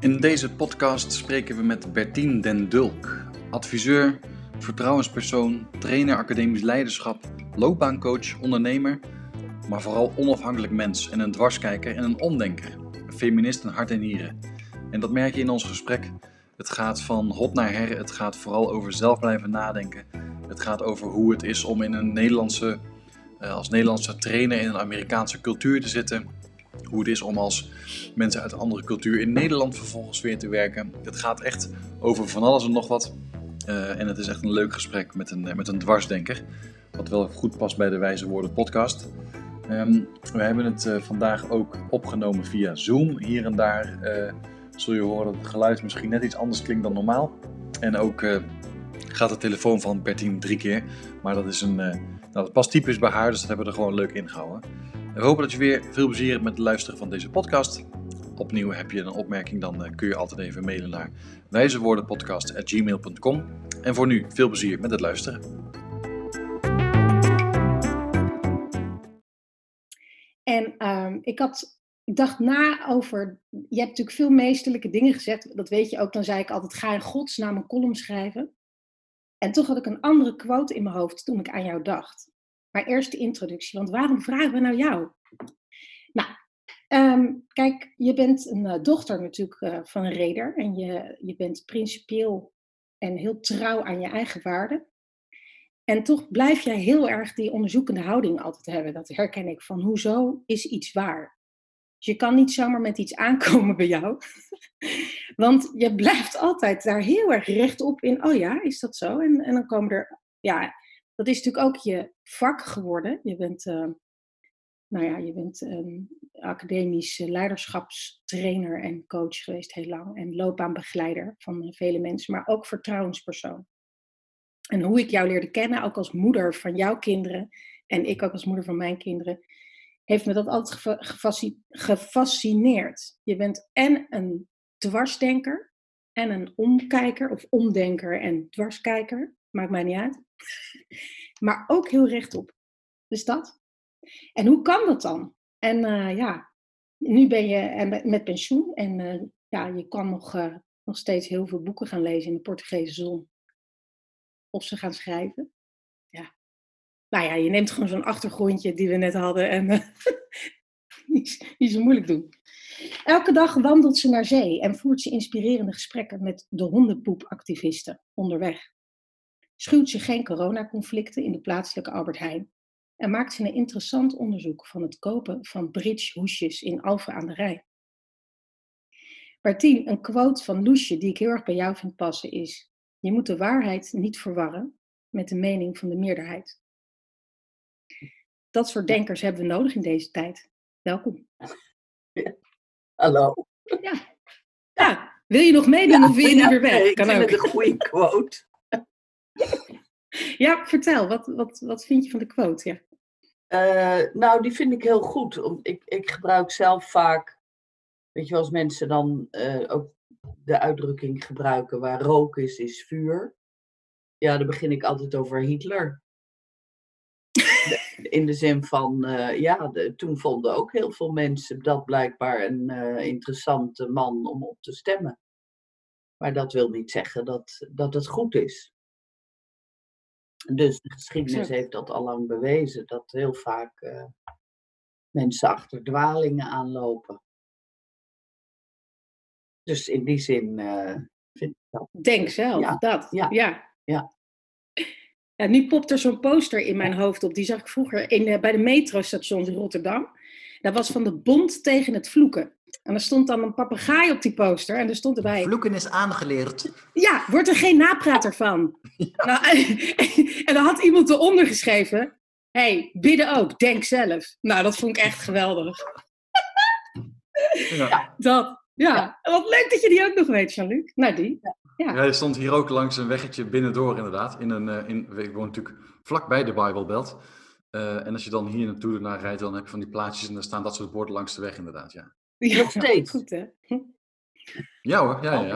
In deze podcast spreken we met Bertien Den Dulk, adviseur, vertrouwenspersoon, trainer academisch leiderschap, loopbaancoach, ondernemer, maar vooral onafhankelijk mens en een dwarskijker en een omdenker, een feminist in hart en nieren. En dat merk je in ons gesprek. Het gaat van hot naar her, het gaat vooral over zelf blijven nadenken. Het gaat over hoe het is om in een Nederlandse, eh, als Nederlandse trainer in een Amerikaanse cultuur te zitten. Hoe het is om als mensen uit een andere cultuur in Nederland vervolgens weer te werken. Het gaat echt over van alles en nog wat. Uh, en het is echt een leuk gesprek met een, met een dwarsdenker. Wat wel goed past bij de Wijze Woorden podcast. Um, we hebben het uh, vandaag ook opgenomen via Zoom. Hier en daar zul je horen dat het geluid misschien net iets anders klinkt dan normaal. En ook gaat de telefoon van Bertien drie keer. Maar dat, is een, nou, dat past typisch bij haar, dus dat hebben we er gewoon leuk ingehouden. We hopen dat je weer veel plezier hebt met het luisteren van deze podcast. Opnieuw heb je een opmerking, dan kun je altijd even mailen naar wijzewoordenpodcast.gmail.com. En voor nu, veel plezier met het luisteren. En um, ik, had, ik dacht na over, je hebt natuurlijk veel meesterlijke dingen gezegd, dat weet je ook, dan zei ik altijd, ga in godsnaam een column schrijven. En toch had ik een andere quote in mijn hoofd toen ik aan jou dacht. Maar eerst de introductie, want waarom vragen we nou jou? Nou, um, kijk, je bent een uh, dochter natuurlijk uh, van een reder en je, je bent principieel en heel trouw aan je eigen waarden. En toch blijf jij heel erg die onderzoekende houding altijd hebben. Dat herken ik van hoezo is iets waar. Dus je kan niet zomaar met iets aankomen bij jou. Want je blijft altijd daar heel erg rechtop in. Oh ja, is dat zo? En, en dan komen er. Ja, dat is natuurlijk ook je vak geworden. Je bent, uh, nou ja, je bent een academisch leiderschapstrainer en coach geweest heel lang. En loopbaanbegeleider van vele mensen, maar ook vertrouwenspersoon. En hoe ik jou leerde kennen, ook als moeder van jouw kinderen en ik ook als moeder van mijn kinderen, heeft me dat altijd gefascineerd. Je bent en een dwarsdenker en een omkijker of omdenker en dwarskijker, maakt mij niet uit. Maar ook heel rechtop. Dus dat. En hoe kan dat dan? En uh, ja, nu ben je met pensioen en uh, ja, je kan nog, nog steeds heel veel boeken gaan lezen in de Portugese zon of ze gaan schrijven. Ja. Nou ja, je neemt gewoon zo'n achtergrondje die we net hadden en niet zo moeilijk doen. Elke dag wandelt ze naar zee en voert ze inspirerende gesprekken met de hondenpoepactivisten onderweg. Schuwt ze geen coronaconflicten in de plaatselijke Albert Heijn en maakt ze een interessant onderzoek van het kopen van bridge hoesjes in Alphen aan de Rijn. Martien, een quote van Loesje die ik heel erg bij jou vind passen is: je moet de waarheid niet verwarren met de mening van de meerderheid. Dat soort denkers hebben we nodig in deze tijd. Welkom. Hallo. Ja. ja. Wil je nog meedoen ja, of wil je ja, weer weg? Nee, kan ook. een goede quote. ja, vertel. Wat, wat, wat vind je van de quote? Uh, nou, die vind ik heel goed. Ik, ik gebruik zelf vaak, weet je als mensen dan uh, ook de uitdrukking gebruiken waar rook is, is vuur. Ja, dan begin ik altijd over Hitler. In de zin van, uh, ja, toen vonden ook heel veel mensen dat blijkbaar een interessante man om op te stemmen. Maar dat wil niet zeggen dat, dat het goed is. Dus de geschiedenis heeft dat al lang bewezen, dat heel vaak uh, mensen achter dwalingen aanlopen. Dus in die zin uh, vind ik dat. Denk zelf, ja. dat. Ja. ja. ja. ja nu popt er zo'n poster in mijn hoofd op. Die zag ik vroeger in, uh, bij de metrostations in Rotterdam. Dat was van de Bond tegen het vloeken. En er stond dan een papegaai op die poster. En er stond erbij... Vloeken is aangeleerd. Ja, wordt er geen naprater van. Ja. Nou, en dan had iemand eronder geschreven... hey, bidden ook, denk zelf. Nou, dat vond ik echt geweldig. Ja. Dat. Ja, wat leuk dat je die ook nog weet, Jean-Luc. Nou, die. Ja. Je stond hier ook langs een weggetje binnendoor inderdaad. In een, uh, in, ik woon natuurlijk vlakbij de Bijbelbelt. Uh, en als je dan hier naartoe naar rijdt, dan heb je van die plaatjes en daar staan dat soort borden langs de weg inderdaad, ja. Ja, nog steeds. Goed, hè? Ja hoor, ja, ja, ja.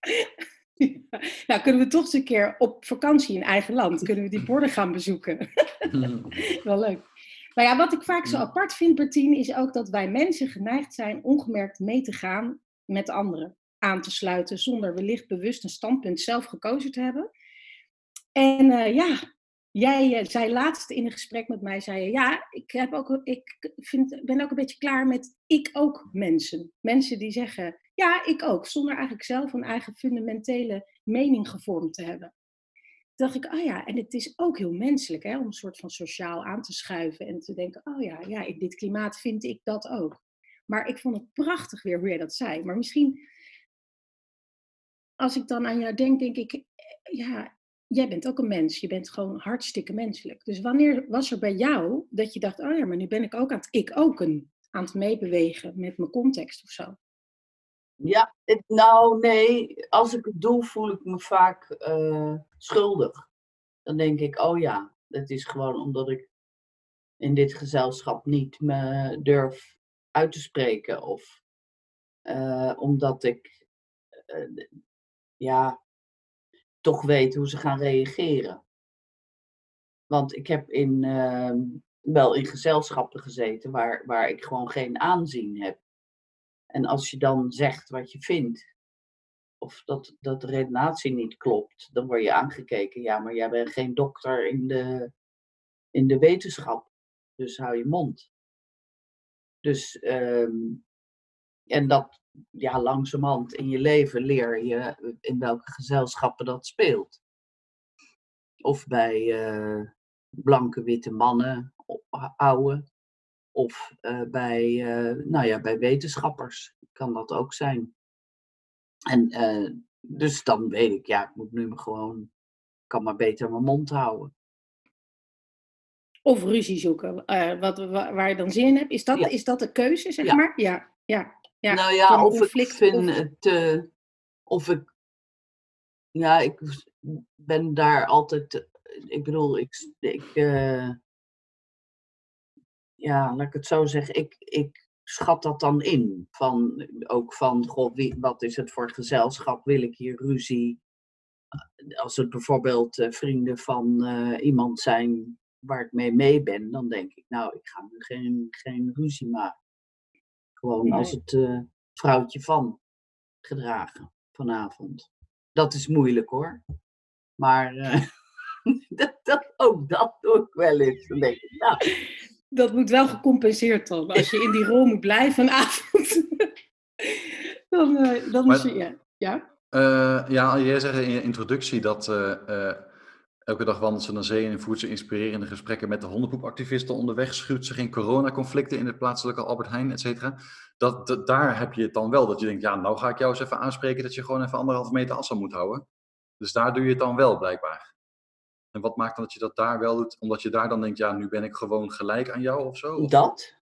ja. Nou, kunnen we toch eens een keer op vakantie in eigen land, kunnen we die borden gaan bezoeken. Wel leuk. Maar ja, wat ik vaak zo apart vind, Bertien, is ook dat wij mensen geneigd zijn ongemerkt mee te gaan met anderen. aan te sluiten zonder wellicht bewust een standpunt zelf gekozen te hebben. En uh, ja, jij uh, zei laatst in een gesprek met mij, zei je, ja, ik, heb ook, ik vind, ben ook een beetje klaar met ik ook mensen. Mensen die zeggen, ja, ik ook, zonder eigenlijk zelf een eigen fundamentele mening gevormd te hebben. Dacht ik, oh ja, en het is ook heel menselijk hè, om een soort van sociaal aan te schuiven en te denken, oh ja, ja, in dit klimaat vind ik dat ook. Maar ik vond het prachtig weer hoe jij dat zei. Maar misschien, als ik dan aan jou denk, denk ik, ja, jij bent ook een mens. Je bent gewoon hartstikke menselijk. Dus wanneer was er bij jou dat je dacht, oh ja, maar nu ben ik ook aan het ik ook een, aan het meebewegen met mijn context of zo? Ja, nou nee, als ik het doe, voel ik me vaak uh, schuldig. Dan denk ik, oh ja, het is gewoon omdat ik in dit gezelschap niet me durf uit te spreken. Of uh, omdat ik, uh, ja, toch weet hoe ze gaan reageren. Want ik heb in, uh, wel in gezelschappen gezeten waar, waar ik gewoon geen aanzien heb. En als je dan zegt wat je vindt, of dat, dat de redenatie niet klopt, dan word je aangekeken. Ja, maar jij bent geen dokter in de, in de wetenschap, dus hou je mond. Dus, um, en dat, ja, langzamerhand in je leven leer je in welke gezelschappen dat speelt. Of bij uh, blanke witte mannen, oude, of uh, bij, uh, nou ja, bij wetenschappers kan dat ook zijn. En dus dan weet ik, ja, ik moet nu gewoon, kan maar beter mijn mond houden. Of ruzie zoeken, wat, waar je dan zin in hebt. Is dat, ja. is dat de keuze, zeg ja. maar? Ja, ja. Ja, nou ja, of ik vind of... het. Uh, of ik. Ja, ik ben daar altijd. Ik bedoel, ik. ik uh, ja, laat ik het zo zeggen. Ik, ik schat dat dan in. Van, ook van, god, wie, wat is het voor gezelschap? Wil ik hier ruzie? Als het bijvoorbeeld uh, vrienden van iemand zijn waar ik mee mee ben, dan denk ik, nou, ik ga nu geen, geen ruzie maken. Gewoon nee. als het uh, vrouwtje van gedragen vanavond. Dat is moeilijk hoor. Maar uh, dat, dat, ook dat doe ik wel eens. Dan denk ik, nou. Dat moet wel gecompenseerd worden. Als je in die rol moet blijven een avond, dan, uh, dan is je. Ja. Ja? ja, jij zegt in je introductie dat Elke dag wandelt ze naar zee en voert ze inspirerende gesprekken met de hondenpoepactivisten onderweg. Schuwt ze geen coronaconflicten in het plaatselijke Albert Heijn, et cetera. Dat, daar heb je het dan wel, dat je denkt, ja, nou ga ik jou eens even aanspreken dat je gewoon even anderhalve meter afstand moet houden. Dus daar doe je het dan wel, blijkbaar. En wat maakt dan dat je dat daar wel doet? Omdat je daar dan denkt, ja, nu ben ik gewoon gelijk aan jou of zo? Dat.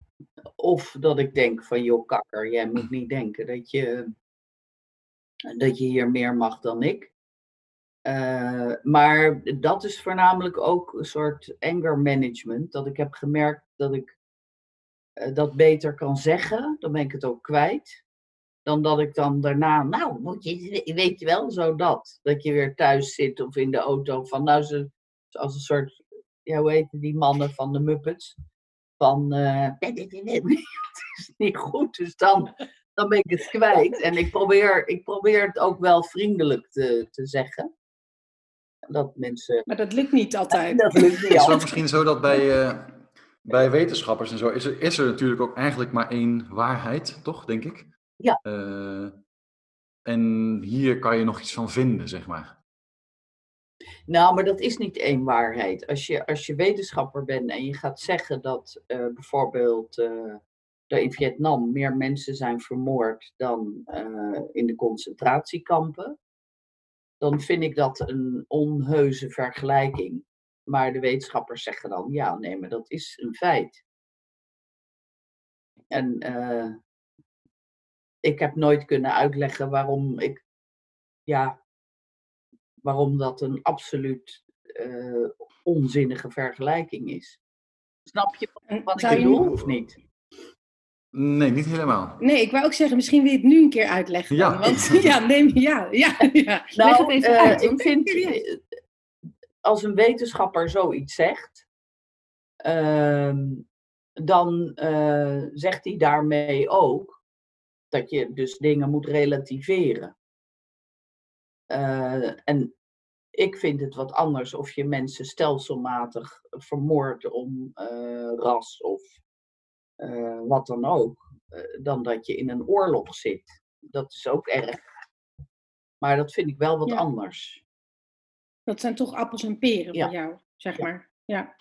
Of dat ik denk van, joh, kakker, jij moet niet denken dat je, dat je hier meer mag dan ik. Uh, maar dat is voornamelijk ook een soort anger management. Dat ik heb gemerkt dat ik uh, dat beter kan zeggen. Dan ben ik het ook kwijt. Dan dat ik dan daarna, nou, moet je, weet je wel, zo dat. Dat je weer thuis zit of in de auto. Van nou, ze, als een soort, ja, hoe heet die mannen van de Muppets? Van, uh, het is niet goed. Dus dan, dan ben ik het kwijt. En ik probeer, ik probeer het ook wel vriendelijk te, te zeggen dat mensen. Maar dat lukt niet altijd. Dat lukt niet is het misschien zo dat bij, uh, bij wetenschappers en zo is er, is er natuurlijk ook eigenlijk maar één waarheid, toch, denk ik? Ja. Uh, en hier kan je nog iets van vinden, zeg maar. Nou, maar dat is niet één waarheid. Als je, als je wetenschapper bent en je gaat zeggen dat uh, bijvoorbeeld uh, in Vietnam meer mensen zijn vermoord dan uh, in de concentratiekampen, dan vind ik dat een onheuse vergelijking. Maar de wetenschappers zeggen dan, ja, nee, maar dat is een feit. En uh, ik heb nooit kunnen uitleggen waarom ik, ja, waarom dat een absoluut uh, onzinnige vergelijking is. Snap je wat ik bedoel of niet? Nee, niet helemaal. Nee, ik wou ook zeggen, misschien wil je het nu een keer uitleggen. Ja. Want ja, neem, ja, ja, ja. Nou, Leg het even uh, uit. Ik vind, eh, als een wetenschapper zoiets zegt, uh, dan uh, zegt hij daarmee ook Dat je dus dingen moet relativeren. Eh, en ik vind het wat anders of je mensen stelselmatig vermoordt om uh, ras of uh, wat dan ook, dan dat je in een oorlog zit. Dat is ook erg. Maar dat vind ik wel wat Ja. anders. Dat zijn toch appels en peren Ja. voor jou, zeg Ja. maar. Ja.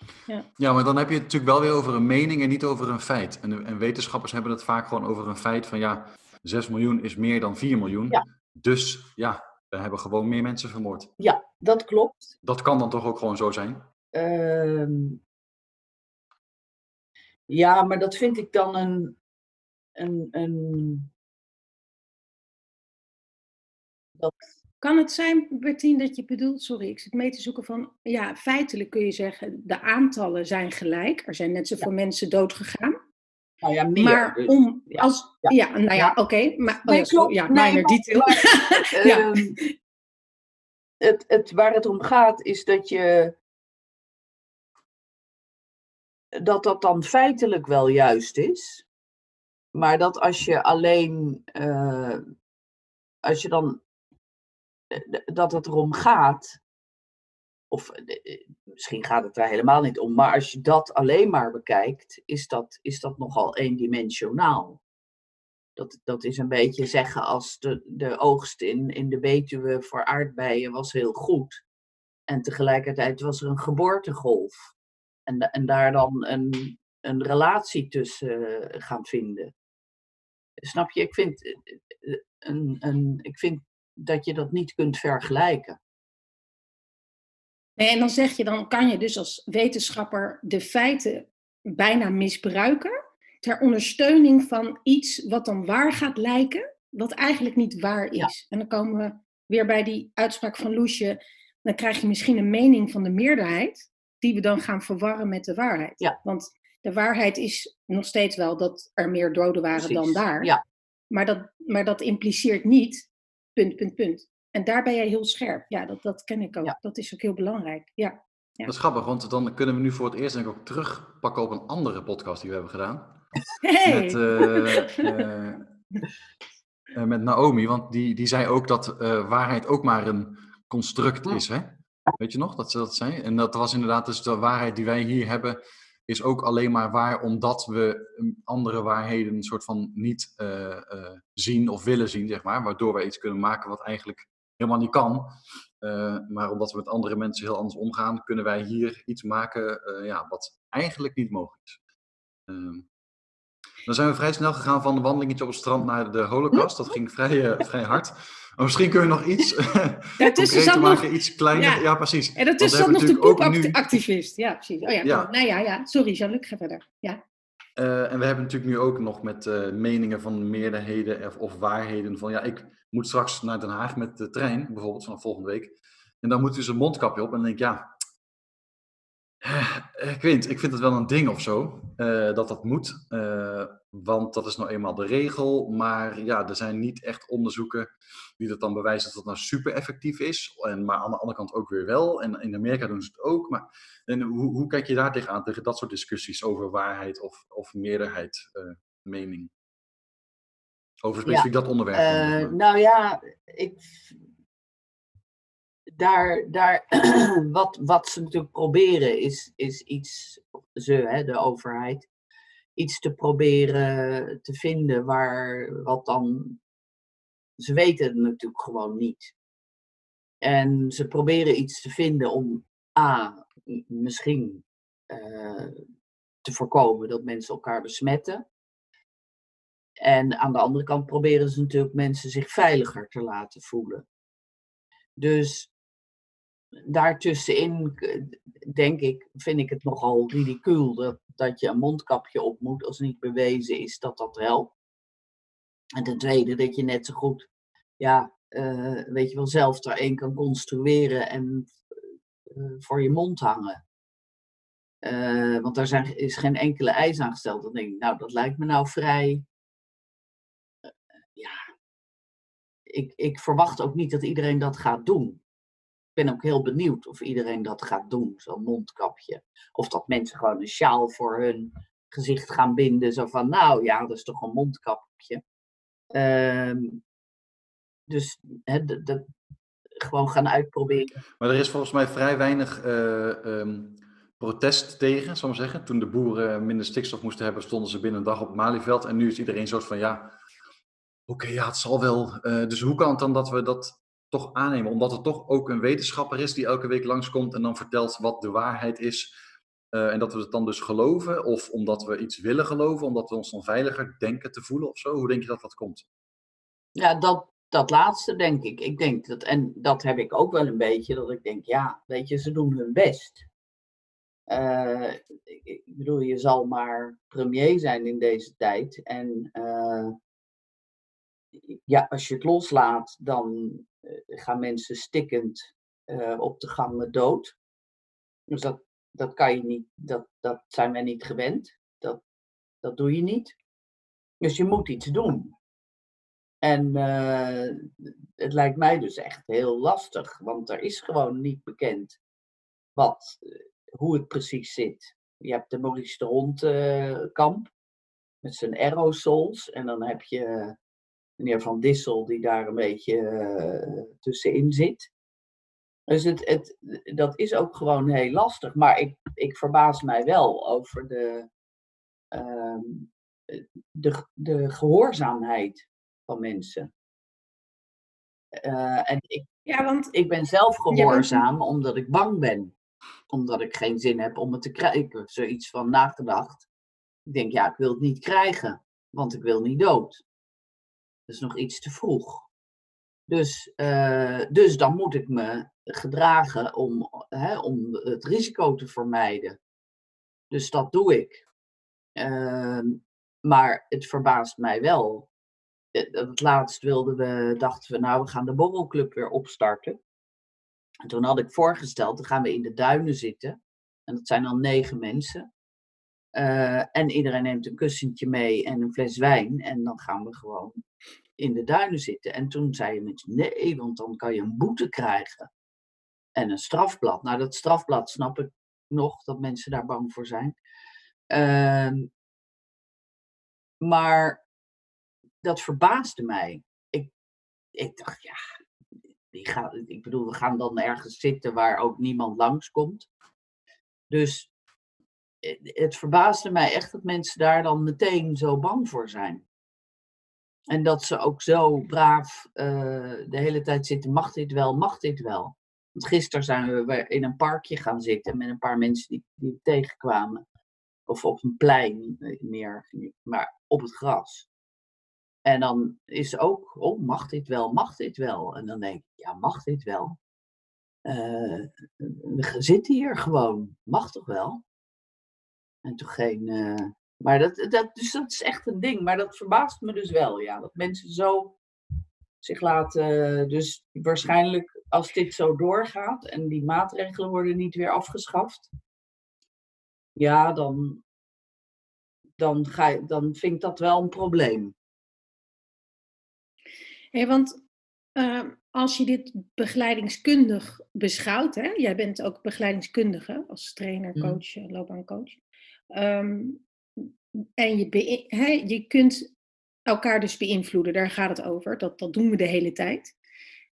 Ja, maar dan heb je het natuurlijk wel weer over een mening en niet over een feit. En, en wetenschappers hebben het vaak gewoon over een feit van ja, 6 miljoen is meer dan 4 miljoen. Ja. Dus ja, we hebben gewoon meer mensen vermoord. Ja, dat klopt. Dat kan dan toch ook gewoon zo zijn? Ehm, ja, maar dat vind ik dan een. een, een dat, Kan het zijn, Bertien, dat je bedoelt, sorry, ik zit mee te zoeken van, ja, feitelijk kun je zeggen, de aantallen zijn gelijk. Er zijn net zoveel mensen doodgegaan. nou ja, meer. maar dus. om, ja, als, ja, ja, nou ja, ja. oké, maar, oh Nee, ja, klopt. ja, Nee, minor maar- detail. Ja. Ehm, het, het, waar het om gaat is dat je. Dat dat dan feitelijk wel juist is. Maar dat als je alleen. eh, als je dan. eh, dat het erom gaat. Of eh, misschien gaat het daar helemaal niet om. Maar als je dat alleen maar bekijkt, is dat, is dat nogal eendimensionaal. Dat, dat is een beetje zeggen als de, de oogst in, in de Betuwe voor aardbeien was heel goed. En tegelijkertijd was er een geboortegolf. En, en daar dan een, een relatie tussen eh, gaan vinden. Snap je? Ik vind, eh, eh, een, een, ik vind dat je dat niet kunt vergelijken. Nee, en dan zeg je, dan kan je dus als wetenschapper de feiten bijna misbruiken ter ondersteuning van iets wat dan waar gaat lijken, wat eigenlijk niet waar Ja. is. En dan komen we weer bij die uitspraak van Loesje, dan krijg je misschien een mening van de meerderheid, die we dan gaan verwarren met de waarheid. Ja. Want de waarheid is nog steeds wel dat er meer doden waren dan daar. Ja. Maar, dat, maar dat impliceert niet, punt, punt, punt. En daar ben jij heel scherp. Ja, dat, dat ken ik ook. Ja. Dat is ook heel belangrijk. Ja. Dat is grappig, want dan kunnen we nu voor het eerst denk ik ook terugpakken op een andere podcast die we hebben gedaan. Hey! Met, eh, eh, eh, met Naomi, want die, die zei ook dat eh, waarheid ook maar een construct is. Hè? Weet je nog dat ze dat zei? En dat was inderdaad dus de waarheid die wij hier hebben, is ook alleen maar waar omdat we um, andere waarheden een soort van niet eh, eh, zien of willen zien, zeg maar. Waardoor wij iets kunnen maken wat eigenlijk helemaal niet kan. Eh, maar omdat we met andere mensen heel anders omgaan, kunnen wij hier iets maken ja, wat eigenlijk niet mogelijk is. Ehm, dan zijn we vrij snel gegaan van een wandelingetje op het strand naar de Holocaust. Dat ging vrij, vrij hard. Maar misschien kun je nog iets concreter zat nog, maken, iets kleiner. Ja. Ja, precies. en zat Want we nog de ook nu-. Ja, precies. Oh ja, Ja. nou ja, ja. Sorry, Jean-Luc, ga verder. Ja. Eh, en we hebben natuurlijk nu ook nog met eh, meningen van meerderheden of, of waarheden van ja, ik moet straks naar Den Haag met de trein, bijvoorbeeld vanaf volgende week. En dan moet dus een mondkapje op. En dan denk ik, ja, eh, ik weet ik vind het wel een ding of zo, eh, dat dat moet. Eh, want dat is nou eenmaal de regel. Maar ja, er zijn niet echt onderzoeken die dat dan bewijzen dat het nou super effectief is. En, maar aan de andere kant ook weer wel. En in Amerika doen ze het ook. Maar en hoe, hoe kijk je daar tegenaan, tegen dat soort discussies over waarheid of, of meerderheid, mening? Over specifiek dat onderwerp. nou ja, ik, daar, daar, wat, wat ze natuurlijk proberen is, is iets, ze, hè, de overheid, iets te proberen te vinden waar wat dan. Ze weten het natuurlijk gewoon niet. En ze proberen iets te vinden om A, misschien eh, te voorkomen dat mensen elkaar besmetten. En aan de andere kant proberen ze natuurlijk mensen zich veiliger te laten voelen. Dus daartussenin k- denk ik, vind ik het nogal ridicuul dat, dat je een mondkapje op moet als niet bewezen is dat dat helpt. En ten tweede dat je net zo goed, ja, eh, weet je wel, zelf er een kan construeren en eh, voor je mond hangen. Eh, want daar zijn, is geen enkele eis aan gesteld. Dan denk ik, nou, dat lijkt me nou vrij ja, ik, ik verwacht ook niet dat iedereen dat gaat doen. Ben ook heel benieuwd of iedereen dat gaat doen, zo'n mondkapje. Of dat mensen gewoon een sjaal voor hun gezicht gaan binden. Zo van, nou ja, dat is toch een mondkapje. Ehm, dus gewoon gaan uitproberen. Maar er is volgens mij vrij weinig eh, ehm, protest tegen, zal ik zeggen. Toen de boeren minder stikstof moesten hebben, stonden ze binnen een dag op Malieveld. En nu is iedereen soort van, ja, oké, ja, het zal wel. Eh, dus hoe kan het dan dat we dat toch aannemen? Omdat er toch ook een wetenschapper is die elke week langskomt en dan vertelt wat de waarheid is. Eh, en dat we het dan dus geloven, of omdat we iets willen geloven, omdat we ons dan veiliger denken te voelen of zo? Hoe denk je dat dat komt? Ja, dat, dat laatste denk ik. Ik denk dat, en dat heb ik ook wel een beetje, dat ik denk, ja, weet je, ze doen hun best. Uh, ik, bedoel, je zal maar premier zijn in deze tijd. En uh, ja, als je het loslaat, dan uh, gaan mensen stikkend op de gangen dood. Dus dat, dat kan je niet, dat, dat zijn wij niet gewend. Dat, dat doe je niet. Dus je moet iets doen. En uh, het lijkt mij dus echt heel lastig, want er is gewoon niet bekend wat, hoe het precies zit. Je hebt de Maurice de Hond uh, kamp met zijn aerosols en dan heb je meneer Van Dissel die daar een beetje uh, tussenin zit. Dus het, het, dat is ook gewoon heel lastig. Maar ik, ik verbaas mij wel over de, uh, de, de gehoorzaamheid van mensen. Uh, en ik, ja, want, ik ben zelf gehoorzaam ja, omdat ik bang ben. Omdat ik geen zin heb om het te krijgen. Ik heb zoiets van nagedacht. Ik denk, ja, ik wil het niet krijgen, want ik wil niet dood. Is nog iets te vroeg. Dus, uh, dus dan moet ik me gedragen om, hè, om het risico te vermijden. Dus dat doe ik. Uh, maar het verbaast mij wel het laatst wilden we, dachten we, nou, we gaan de borrelclub weer opstarten. En toen had ik voorgesteld, dan gaan we in de duinen zitten. En dat zijn dan negen mensen. Uh, en iedereen neemt een kussentje mee en een fles wijn. En dan gaan we gewoon in de duinen zitten. En toen zeiden mensen, nee, want dan kan je een boete krijgen. En een strafblad. Nou, dat strafblad snap ik nog, dat mensen daar bang voor zijn. Uh, maar dat verbaasde mij. Ik, ik dacht, ja, ik bedoel, we gaan dan ergens zitten waar ook niemand langskomt. Dus eh, het verbaasde mij echt dat mensen daar dan meteen zo bang voor zijn. En dat ze ook zo braaf uh, de hele tijd zitten, mag dit wel, mag dit wel. Want gisteren zijn we in een parkje gaan zitten met een paar mensen die, die tegenkwamen. Of op een plein meer, maar op het gras. En dan is ook, oh, mag dit wel, mag dit wel? En dan denk ik, ja, mag dit wel? Uh, we zitten hier gewoon, mag toch wel? En toch geen. Uh, maar dat, dat, dus dat is echt een ding. Maar dat verbaast me dus wel, ja. Dat mensen zo zich laten. Dus waarschijnlijk als dit zo doorgaat en die maatregelen worden niet weer afgeschaft. Ja, dan, dan, ga je, dan vind ik dat wel een probleem. Hey, want uh, als je dit begeleidingskundig beschouwt, hè, jij bent ook begeleidingskundige als trainer, coach, mm. loopbaancoach. Um, en je, je kunt elkaar dus beïnvloeden, daar gaat het over. Dat, dat doen we de hele tijd.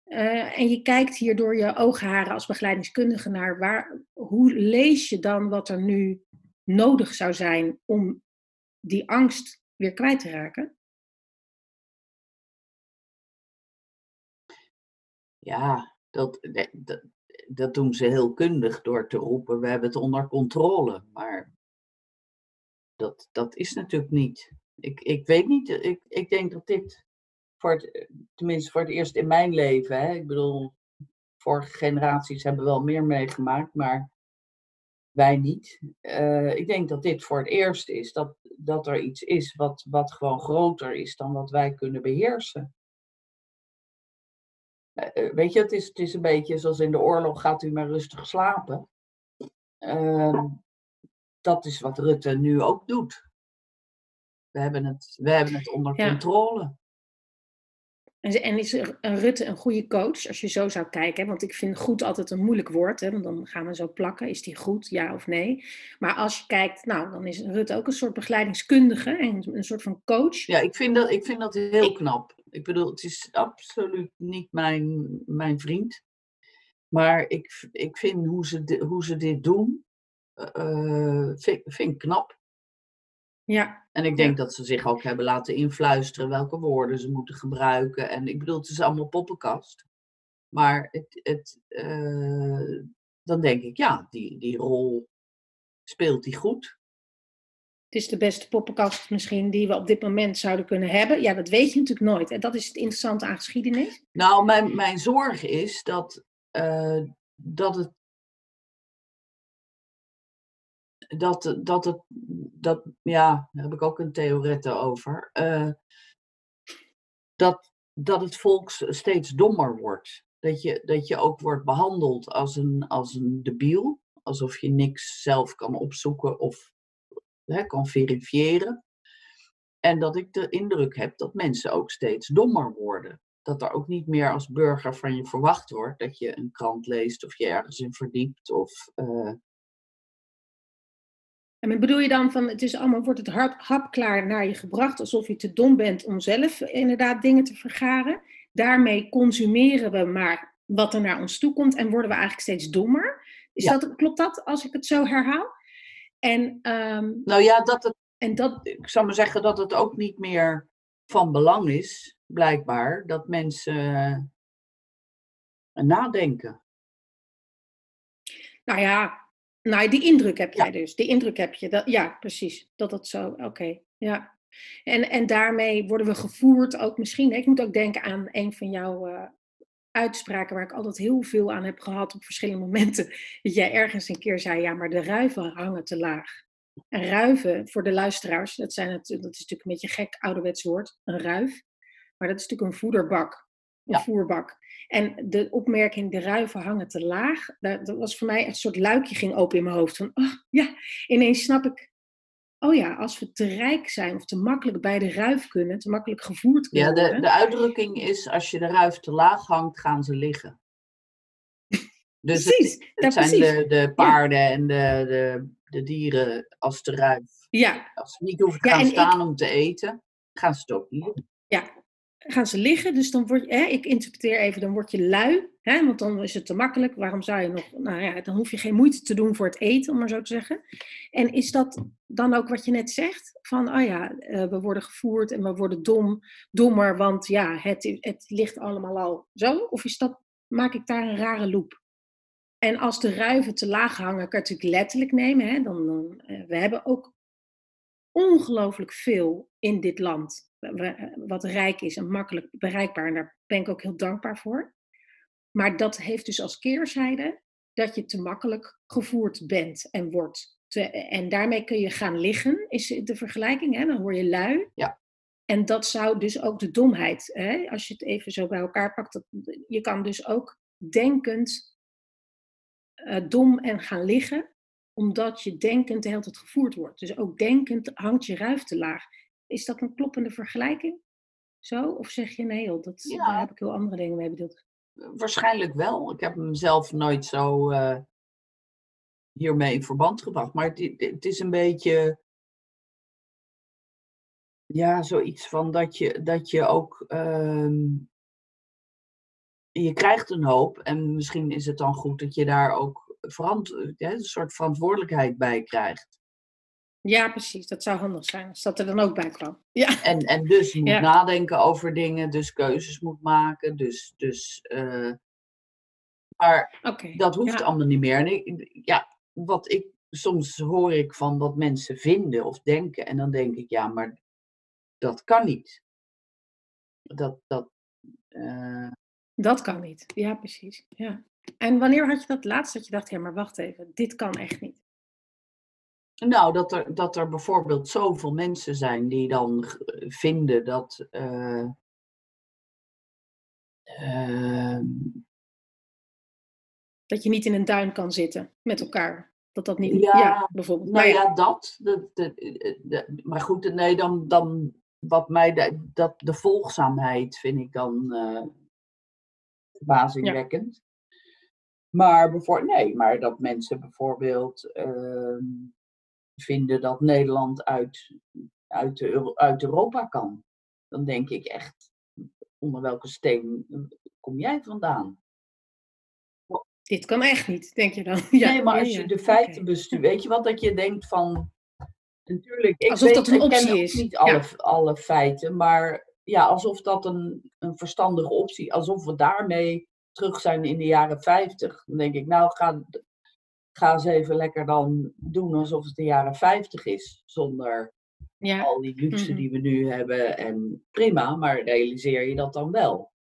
Uh, en je kijkt hier door je oogharen als begeleidingskundige naar waar, hoe lees je dan wat er nu nodig zou zijn om die angst weer kwijt te raken? Ja, dat, dat, dat doen ze heel kundig door te roepen, we hebben het onder controle. Maar dat, dat is natuurlijk niet. Ik, ik weet niet, ik, ik denk dat dit, voor het, tenminste voor het eerst in mijn leven, hè, ik bedoel, vorige generaties hebben wel meer meegemaakt, maar wij niet. Uh, ik denk dat dit voor het eerst is dat, dat er iets is wat, wat gewoon groter is dan wat wij kunnen beheersen. Eh, eh, weet je, het is, het is een beetje zoals in de oorlog, gaat u maar rustig slapen. Uh, dat is wat Rutte nu ook doet. We hebben het, we hebben het onder ja. controle. En, is Rutte een goede coach, als je zo zou kijken? Hè? Want ik vind goed altijd een moeilijk woord, hè? want dan gaan we zo plakken. Is die goed, ja of nee? Maar als je kijkt, nou, dan is Rutte ook een soort begeleidingskundige en een soort van coach. Ja, ik vind dat, ik vind dat heel knap. Ik bedoel, het is absoluut niet mijn, mijn vriend. Maar ik, ik vind hoe ze, hoe ze dit doen, uh, vind, vind ik knap. Ja. En ik denk dat ze zich ook hebben laten influisteren welke woorden ze moeten gebruiken. En ik bedoel, het is allemaal poppenkast. Maar het, het, uh, dan denk ik, ja, die, die rol speelt hij goed. Het is de beste poppenkast misschien die we op dit moment zouden kunnen hebben. Ja, dat weet je natuurlijk nooit. En dat is het interessante aan geschiedenis. Nou, mijn, mijn zorg is dat, uh, dat het dat, dat het, dat, ja, daar heb ik ook een theorette over, uh, dat, dat het volk steeds dommer wordt. Dat je, dat je ook wordt behandeld als een, als een debiel, alsof je niks zelf kan opzoeken of hè, kan verifiëren. En dat ik de indruk heb dat mensen ook steeds dommer worden. Dat er ook niet meer als burger van je verwacht wordt dat je een krant leest of je ergens in verdiept of uh, en bedoel je dan van het is allemaal, wordt het hap, hapklaar naar je gebracht, alsof je te dom bent om zelf inderdaad dingen te vergaren. Daarmee consumeren we maar wat er naar ons toe komt en worden we eigenlijk steeds dommer. Is dat, klopt dat als ik het zo herhaal? En, ehm, nou ja, dat het, en dat, ik zou maar zeggen dat het ook niet meer van belang is, blijkbaar, dat mensen nadenken. Nou ja, nou, die indruk heb jij dus. Die indruk heb je. Dat, ja, precies. Dat dat zo, oké. Ja. En, en daarmee worden we gevoerd ook misschien. Ik moet ook denken aan een van jouw uh, uitspraken waar ik altijd heel veel aan heb gehad op verschillende momenten. Dat jij ergens een keer zei, ja, maar de ruiven hangen te laag. En ruiven, voor de luisteraars, dat, zijn het, dat is natuurlijk een beetje een gek ouderwets woord, een ruif. Maar dat is natuurlijk een voederbak, ja. voerbak. En de opmerking, de ruiven hangen te laag, dat, was voor mij een soort luikje ging open in mijn hoofd. Van, oh ja, ineens snap ik, oh ja, als we te rijk zijn of te makkelijk bij de ruif kunnen, te makkelijk gevoerd kunnen Ja, de, de uitdrukking is, als je de ruif te laag hangt, gaan ze liggen. Dus precies, het, het zijn De, de paarden en de, de, de dieren als de ruif. Ja. Als ze niet hoeven te gaan staan om te eten, gaan ze het ook niet Ja, gaan ze liggen. Dus dan word je, hè, ik interpreteer even, dan word je lui. Hè, want dan is het te makkelijk. Waarom zou je nog, nou ja, dan hoef je geen moeite te doen voor het eten, om maar zo te zeggen. En is dat dan ook wat je net zegt? Van, oh ja, uh, we worden gevoerd en we worden dom, dommer, want ja, het, het ligt allemaal al zo. Of is dat, maak ik daar een rare loop? En als de ruiven te laag hangen, kan je natuurlijk letterlijk nemen. Hè? Dan, uh, we hebben ook ongelooflijk veel in dit land. Wat rijk is en makkelijk bereikbaar. En daar ben ik ook heel dankbaar voor. Maar dat heeft dus als keerzijde dat je te makkelijk gevoerd bent en wordt. en daarmee kun je gaan liggen, is de vergelijking. Hè? Dan word je lui. Ja. En dat zou dus ook de domheid, hè? als je het even zo bij elkaar pakt, dat, je kan dus ook denkend uh, dom en gaan liggen omdat je denkend de hele tijd gevoerd wordt. Dus ook denkend hangt je ruif te laag. Is dat een kloppende vergelijking? Zo? Of zeg je nee, dat, ja. daar heb ik heel andere dingen mee bedoeld? Waarschijnlijk wel. Ik heb hem zelf nooit zo uh, hiermee in verband gebracht. Maar het, het, is een beetje. Ja, zoiets van dat je, dat je ook. Uh, je krijgt een hoop en misschien is het dan goed dat je daar ook verant een soort verantwoordelijkheid bij krijgt. Ja, precies. Dat zou handig zijn als dat er dan ook bij kwam. Ja. En, en dus moet nadenken over dingen, dus keuzes moet maken. Dus, dus, uh, maar dat hoeft allemaal niet meer. En ik, ja, wat ik, soms hoor ik van wat mensen vinden of denken. En dan denk ik, ja, maar dat kan niet. Dat, dat, uh... dat kan niet. Ja, precies. Ja. En wanneer had je dat laatst dat je dacht, ja, maar wacht even, dit kan echt niet? Nou, dat er, dat er bijvoorbeeld zoveel mensen zijn die dan vinden dat. Uh, uh, dat je niet in een duin kan zitten met elkaar. Dat dat niet. Ja, ja bijvoorbeeld. Nou ja, dat. De, de, de, maar goed, nee, dan, dan wat mij, de, dat, de volgzaamheid vind ik dan uh, verbazingwekkend. Maar, bijvoorbeeld, nee, maar dat mensen bijvoorbeeld ehm, vinden dat Nederland uit, uit, de, uit Europa kan. Dan denk ik echt, onder welke steen kom jij vandaan? Dit kan echt niet, denk je dan? Ja, nee, maar als je de feiten bestuurt, weet je wat, dat je denkt van, natuurlijk, ik alsof dat een optie is. niet alle, alle feiten, maar ja, alsof dat een, een verstandige optie, alsof we daarmee terug zijn in de jaren 50. Dan denk ik, nou, ga, ga eens even lekker dan doen alsof het de jaren 50 is, zonder ja. al die luxe die we nu hebben. En prima, maar realiseer je dat dan wel?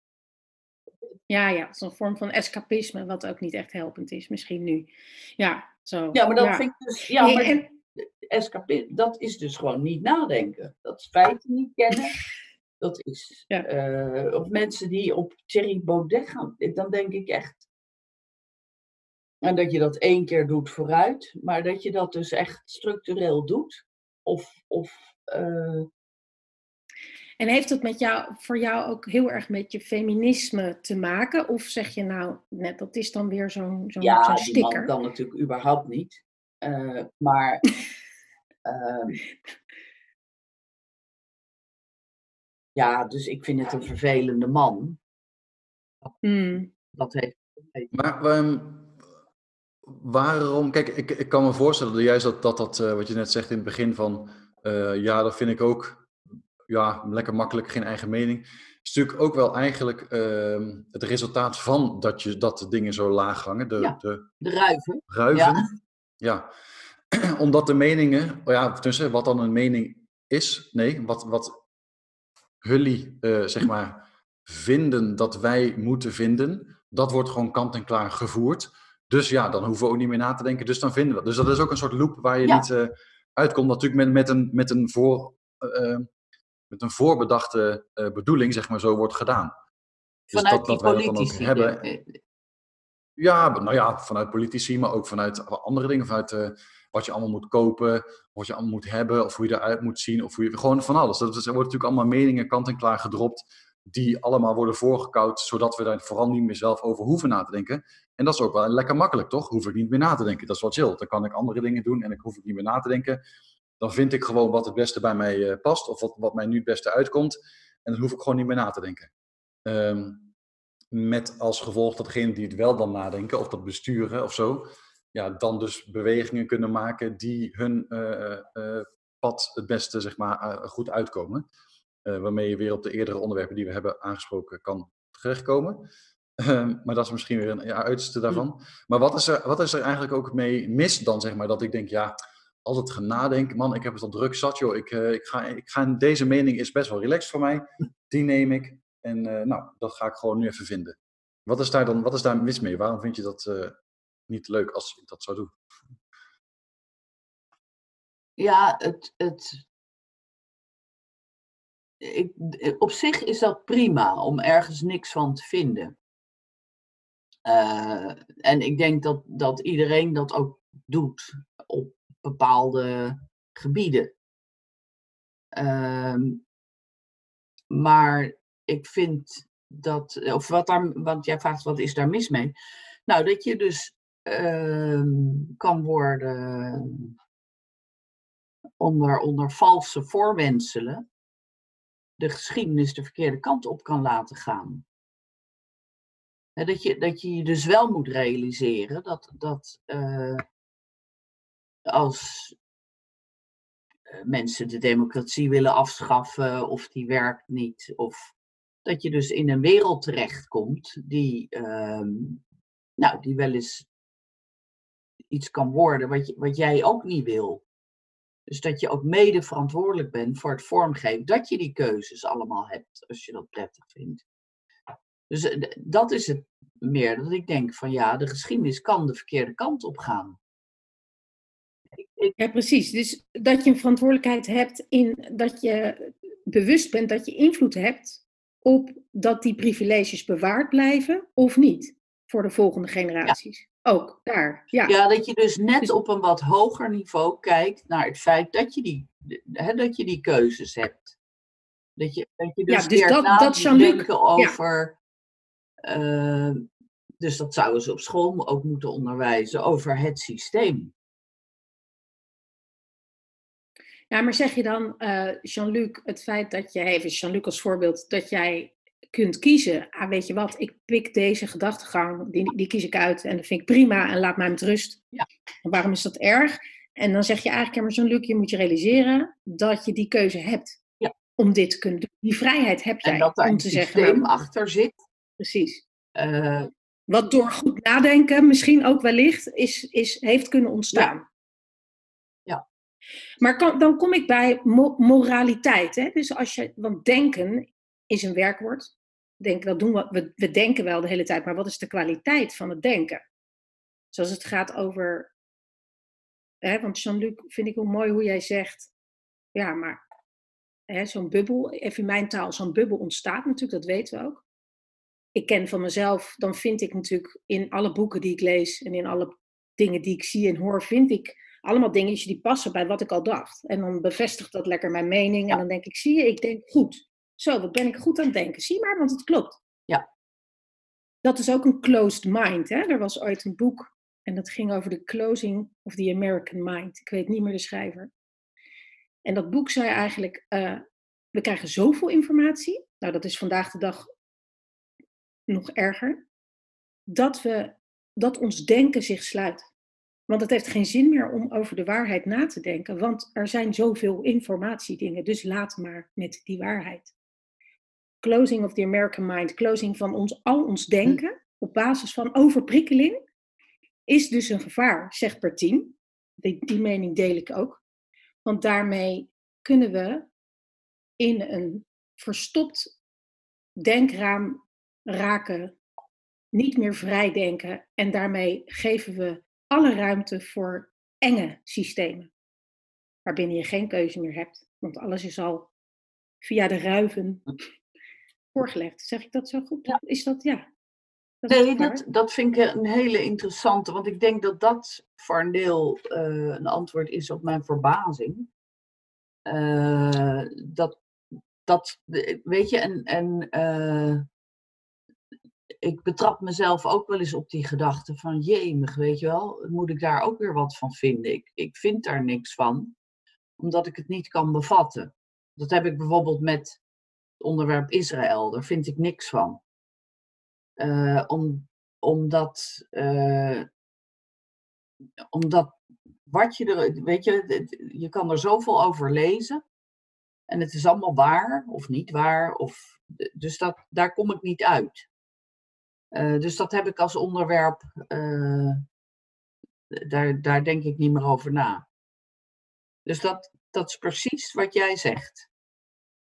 Ja, ja, zo'n vorm van escapisme, wat ook niet echt helpend is, misschien nu. Ja, zo. Ja, maar dat vind ik dus. Ja, maar en... escapisme, dat is dus gewoon niet nadenken. Dat is feiten niet kennen. Dat is. Ja. Uh, of mensen die op Thierry Baudet gaan, dan denk ik echt. En dat je dat één keer doet vooruit, maar dat je dat dus echt structureel doet. Of, of uh, en heeft het met jou, voor jou ook heel erg met je feminisme te maken? Of zeg je nou, net dat is dan weer zo'n zo'n ja, zo sticker? Ja, dan natuurlijk überhaupt niet. Uh, maar uh, ja, dus ik vind het een vervelende man. Hmm. Dat heeft. Maar um, waarom? Kijk, ik, ik kan me voorstellen dat juist dat, dat, dat uh, wat je net zegt in het begin van, uh, ja, dat vind ik ook ja, lekker makkelijk, geen eigen mening. is natuurlijk ook wel eigenlijk uh, het resultaat van dat, je, dat de dingen zo laag hangen. De, ja, de, de ruiven. Ruiven, ja. ja. Omdat de meningen, oh ja, tussen wat dan een mening is, nee, wat, wat jullie, uh, zeg maar, vinden dat wij moeten vinden, dat wordt gewoon kant en klaar gevoerd. Dus ja, dan hoeven we ook niet meer na te denken, dus dan vinden we dat. Dus dat is ook een soort loop waar je niet uh, uitkomt. Natuurlijk met, met, een, met een voor... Uh, met een voorbedachte bedoeling, zeg maar, zo wordt gedaan. Dus vanuit dat, dat wij dat dan ook hebben. Eh, ja, nou ja, vanuit politici, maar ook vanuit andere dingen. Vanuit wat je allemaal moet kopen, wat je allemaal moet hebben, of hoe je eruit moet zien, of hoe je gewoon van alles. Dat, er worden natuurlijk allemaal meningen kant en klaar gedropt, die allemaal worden voorgekoud, zodat we daar vooral niet meer zelf over hoeven na te denken. En dat is ook wel lekker makkelijk, toch? Hoef ik niet meer na te denken. Dat is wel chill. Dan kan ik andere dingen doen en ik hoef ik niet meer na te denken dan vind ik gewoon wat het beste bij mij uh, past of wat, wat mij nu het beste uitkomt. En dan hoef ik gewoon niet meer na te denken. Um, met als gevolg dat degene die het wel dan nadenken of dat besturen of zo, ja, dan dus bewegingen kunnen maken die hun uh, uh, pad het beste zeg maar, goed uitkomen. waarmee je weer op de eerdere onderwerpen die we hebben aangesproken kan terechtkomen. Um, maar dat is misschien weer een ja, uiterste daarvan. Maar wat is, er, wat is er eigenlijk ook mee mis dan, zeg maar, dat ik denk, ja, altijd gaan nadenken. Man, ik heb het al druk zat, joh. Ik, uh, ik, ga, ik ga, deze mening is best wel relaxed voor mij. Die neem ik. En uh, nou, dat ga ik gewoon nu even vinden. Wat is daar dan wat is daar mis mee? Waarom vind je dat uh, niet leuk als ik dat zou doen? Ja, het, het, ik, op zich is dat prima om ergens niks van te vinden. en ik denk dat, dat iedereen dat ook doet op bepaalde gebieden. Um, maar ik vind dat, of wat daar, want jij vraagt wat is daar mis mee? Nou, dat je dus kan worden onder, onder valse voorwenselen de geschiedenis de verkeerde kant op kan laten gaan. Dat je, dat je dus wel moet realiseren dat, dat uh, als eh, mensen de democratie willen afschaffen of die werkt niet. Of dat je dus in een wereld terechtkomt die, uh, nou, die wel eens iets kan worden wat, je, wat jij ook niet wil. Dus dat je ook mede verantwoordelijk bent voor het vormgeven, dat je die keuzes allemaal hebt, als je dat prettig vindt. Dus eh, dat is het meer, dat ik denk van ja, de geschiedenis kan de verkeerde kant op gaan. Ja, precies. Dus dat je een verantwoordelijkheid hebt in dat je bewust bent dat je invloed hebt op dat die privileges bewaard blijven of niet voor de volgende generaties. Ook daar. Ja. ja, dat je dus net dus op een wat hoger niveau kijkt naar het feit dat je die, hè, dat je die keuzes hebt. Dat je, dat je dus, Ja, dus leert dat- na denken over... eh, dus dat zouden ze op school ook moeten onderwijzen over het systeem. Ja, maar zeg je dan, eh, Jean-Luc, het feit dat je, even Jean-Luc als voorbeeld, dat jij kunt kiezen, ah, weet je wat, ik pik deze gedachtegang, die, die kies ik uit en dat vind ik prima en laat mij met rust. Ja. Waarom is dat erg? En dan zeg je eigenlijk, ja, maar Jean-Luc, je moet je realiseren dat je die keuze hebt Ja. om dit te kunnen doen. Die vrijheid heb jij En dat daar om te zeggen, systeem nou, achter zit. precies. eh, Wat door goed nadenken misschien ook wellicht is, is, heeft kunnen ontstaan. Ja. Maar kan, dan kom ik bij mo- moraliteit. Hè? Dus als je, want denken is een werkwoord. Denk, dat doen we, we, we denken wel de hele tijd, maar wat is de kwaliteit van het denken? Zoals het gaat over. Hè, want Jean-Luc, vind ik heel mooi hoe jij zegt. Ja, maar hè, zo'n bubbel, even in mijn taal, zo'n bubbel ontstaat natuurlijk, dat weten we ook ik ken van mezelf, dan vind ik natuurlijk in alle boeken die ik lees en in alle dingen die ik zie en hoor, vind ik allemaal dingetjes die passen bij wat ik al dacht. En dan bevestigt dat lekker mijn mening en dan denk ik, zie je, ik denk goed. Zo, wat ben ik goed aan het denken. Zie maar, want het klopt. Ja. Dat is ook een closed mind. Hè? Er was ooit een boek en dat ging over de closing of the American mind. Ik weet niet meer de schrijver. En dat boek zei eigenlijk, eh, we krijgen zoveel informatie. Nou, dat is vandaag de dag nog erger, dat, we, dat ons denken zich sluit. Want het heeft geen zin meer om over de waarheid na te denken, want er zijn zoveel informatiedingen, dus laat maar met die waarheid. Closing of the American mind, closing van ons, al ons denken op basis van overprikkeling, is dus een gevaar, zegt Bertien. Die, die mening deel ik ook. Want daarmee kunnen we in een verstopt denkraam raken, niet meer vrij denken en daarmee geven we alle ruimte voor enge systemen, waarbinnen je geen keuze meer hebt, want alles is al via de ruiven voorgelegd. Zeg ik dat zo goed? Ja. Is dat ja? Dat Nee, dat, dat vind ik een hele interessante, want ik denk dat dat voor een deel eh, een antwoord is op mijn verbazing. Eh, dat, dat, weet je, en, en eh, ik betrap mezelf ook wel eens op die gedachte van, jemig, weet je wel, moet ik daar ook weer wat van vinden? Ik, ik vind daar niks van, omdat ik het niet kan bevatten. Dat heb ik bijvoorbeeld met onderwerp Israël, daar vind ik niks van. Eh, om, omdat, eh, omdat wat je er, weet je, je kan er zoveel over lezen. En het is allemaal waar of niet waar. Of, dus dat, daar kom ik niet uit. Eh, dus dat heb ik als onderwerp, daar, daar denk ik niet meer over na. Dus dat, dat is precies wat jij zegt.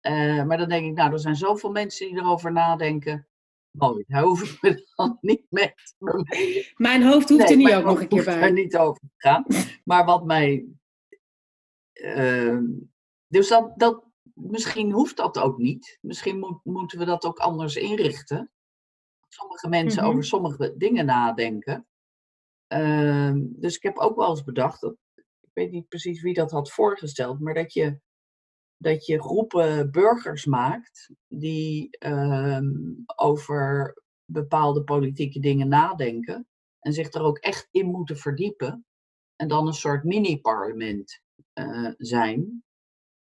Eh, maar dan denk ik, nou, er zijn zoveel mensen die erover nadenken. Mooi, daar hoef ik me dan niet met mee Mijn hoofd hoeft er niet ook nog een keer bij. er niet over te gaan. Maar wat mij. ehm, dus dat, dat, misschien hoeft dat ook niet. Misschien moet, moeten we dat ook anders inrichten. Sommige mensen Mhm. over sommige dingen nadenken. Ehm, dus ik heb ook wel eens bedacht, dat, ik weet niet precies wie dat had voorgesteld, maar dat je, dat je groepen burgers maakt die ehm, over bepaalde politieke dingen nadenken en zich er ook echt in moeten verdiepen. En dan een soort mini-parlement eh, zijn.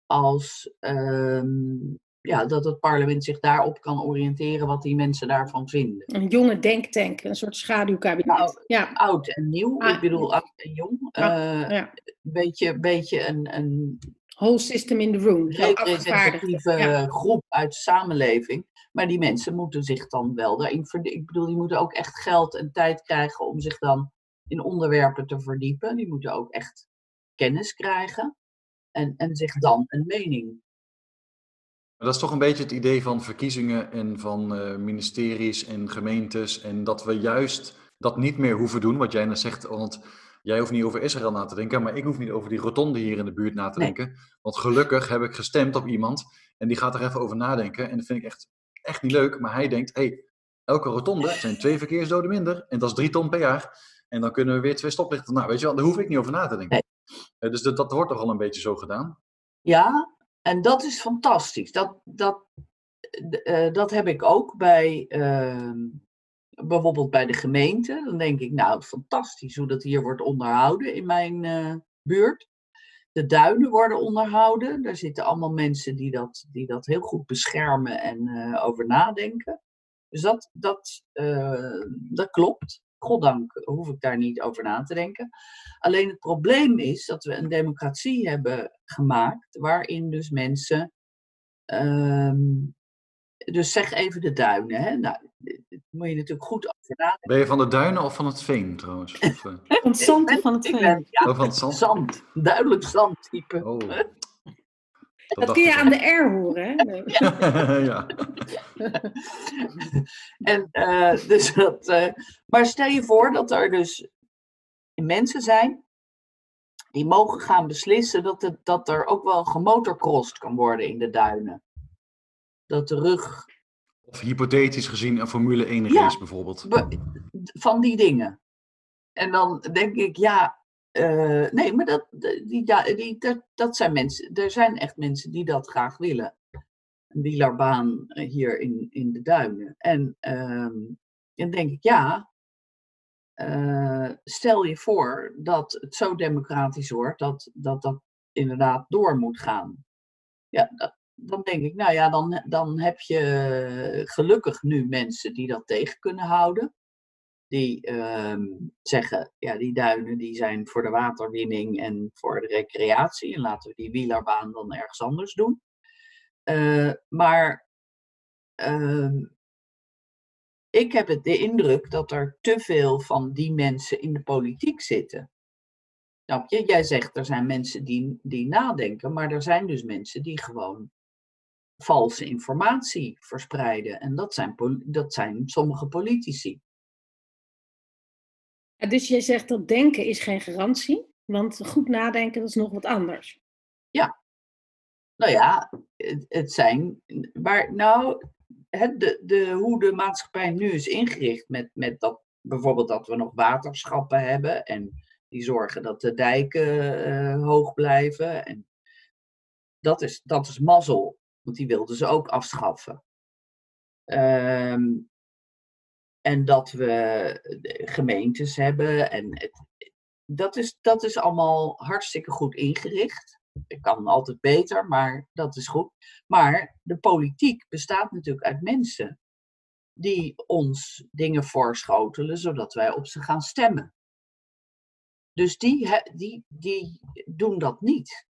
Als ehm, ja, dat het parlement zich daarop kan oriënteren wat die mensen daarvan vinden. Een jonge denktank, een soort schaduwkabinet. Nou, ja, Oud en nieuw, Ah, ik bedoel oud en jong. Ja. Een beetje, beetje een, een Whole system in the room. afgevaardigd. representatieve Ja. groep uit de samenleving. Maar die mensen moeten zich dan wel daarin verdiepen. Ik bedoel, die moeten ook echt geld en tijd krijgen om zich dan in onderwerpen te verdiepen. Die moeten ook echt kennis krijgen. En, en zich dan een mening. Maar dat is toch een beetje het idee van verkiezingen en van eh, ministeries en gemeentes. En dat we juist dat niet meer hoeven doen, wat jij net zegt. Want jij hoeft niet over Israël na te denken, maar ik hoef niet over die rotonde hier in de buurt na te Nee. denken. Want gelukkig heb ik gestemd op iemand en die gaat er even over nadenken. En dat vind ik echt, echt niet leuk. Maar hij denkt, hé, hey, elke rotonde zijn twee verkeersdoden minder. En dat is drie ton per jaar. En dan kunnen we weer twee stoplichten. Nou, weet je wel, daar hoef ik niet over na te denken. Eh, dus dat, dat wordt toch al een beetje zo gedaan. Ja, En dat is fantastisch. Dat, dat, eh, dat heb ik ook bij, ehm, bijvoorbeeld bij de gemeente. Dan denk ik, nou, fantastisch hoe dat hier wordt onderhouden in mijn uh, buurt. De duinen worden onderhouden. Daar zitten allemaal mensen die dat, die dat heel goed beschermen en uh, over nadenken. Dus dat, dat, dat klopt. Goddank hoef ik daar niet over na te denken. Alleen het probleem is dat we een democratie hebben gemaakt waarin dus mensen. Um, dus zeg even de duinen. Hè? Nou, moet je natuurlijk goed over nadenken. Ben je van de duinen of van het veen trouwens? Of, uh... Van het zand of van het veen? Ben, ja, oh, van het zand. zand. Duidelijk zandtype. Oh. Dat, dat kun je aan de R horen, hè? ja. ja. en, uh, dus dat, uh, maar stel je voor dat er dus mensen zijn die mogen gaan beslissen dat, het, dat er ook wel gemotorcrossed kan worden in de duinen. Dat de rug. Of hypothetisch gezien een Formule 1 race ja, bijvoorbeeld. Van die dingen. En dan denk ik, ja, uh, nee, maar dat, die, die, dat, dat zijn mensen, er zijn echt mensen die dat graag willen. Een wielerbaan hier in, in de duinen. En um, dan denk ik, ja, uh, stel je voor dat het zo democratisch wordt dat dat, dat inderdaad door moet gaan. Ja, dat, dan denk ik, nou ja, dan, dan heb je gelukkig nu mensen die dat tegen kunnen houden die um, zeggen, ja, die duinen die zijn voor de waterwinning en voor de recreatie. En laten we die wielerbaan dan ergens anders doen. Uh, maar uh, ik heb het de indruk dat er te veel van die mensen in de politiek zitten. Je? Jij zegt er zijn mensen die, die nadenken, maar er zijn dus mensen die gewoon valse informatie verspreiden. En dat zijn, dat zijn sommige politici. Dus jij zegt dat denken is geen garantie, want goed nadenken dat is nog wat anders. Ja. Nou ja, het, het zijn. Maar nou, het, de, de, hoe de maatschappij nu is ingericht, met, met dat bijvoorbeeld dat we nog waterschappen hebben en die zorgen dat de dijken uh, hoog blijven. En dat is, dat is mazzel, want die wilden ze ook afschaffen. Um, en dat we eh, gemeentes hebben. En het, dat, is, dat is allemaal hartstikke goed ingericht. Het kan altijd beter, maar dat is goed. Maar de politiek bestaat natuurlijk uit mensen die ons dingen voorschotelen, zodat wij op ze gaan stemmen. Dus die, die, die doen dat niet.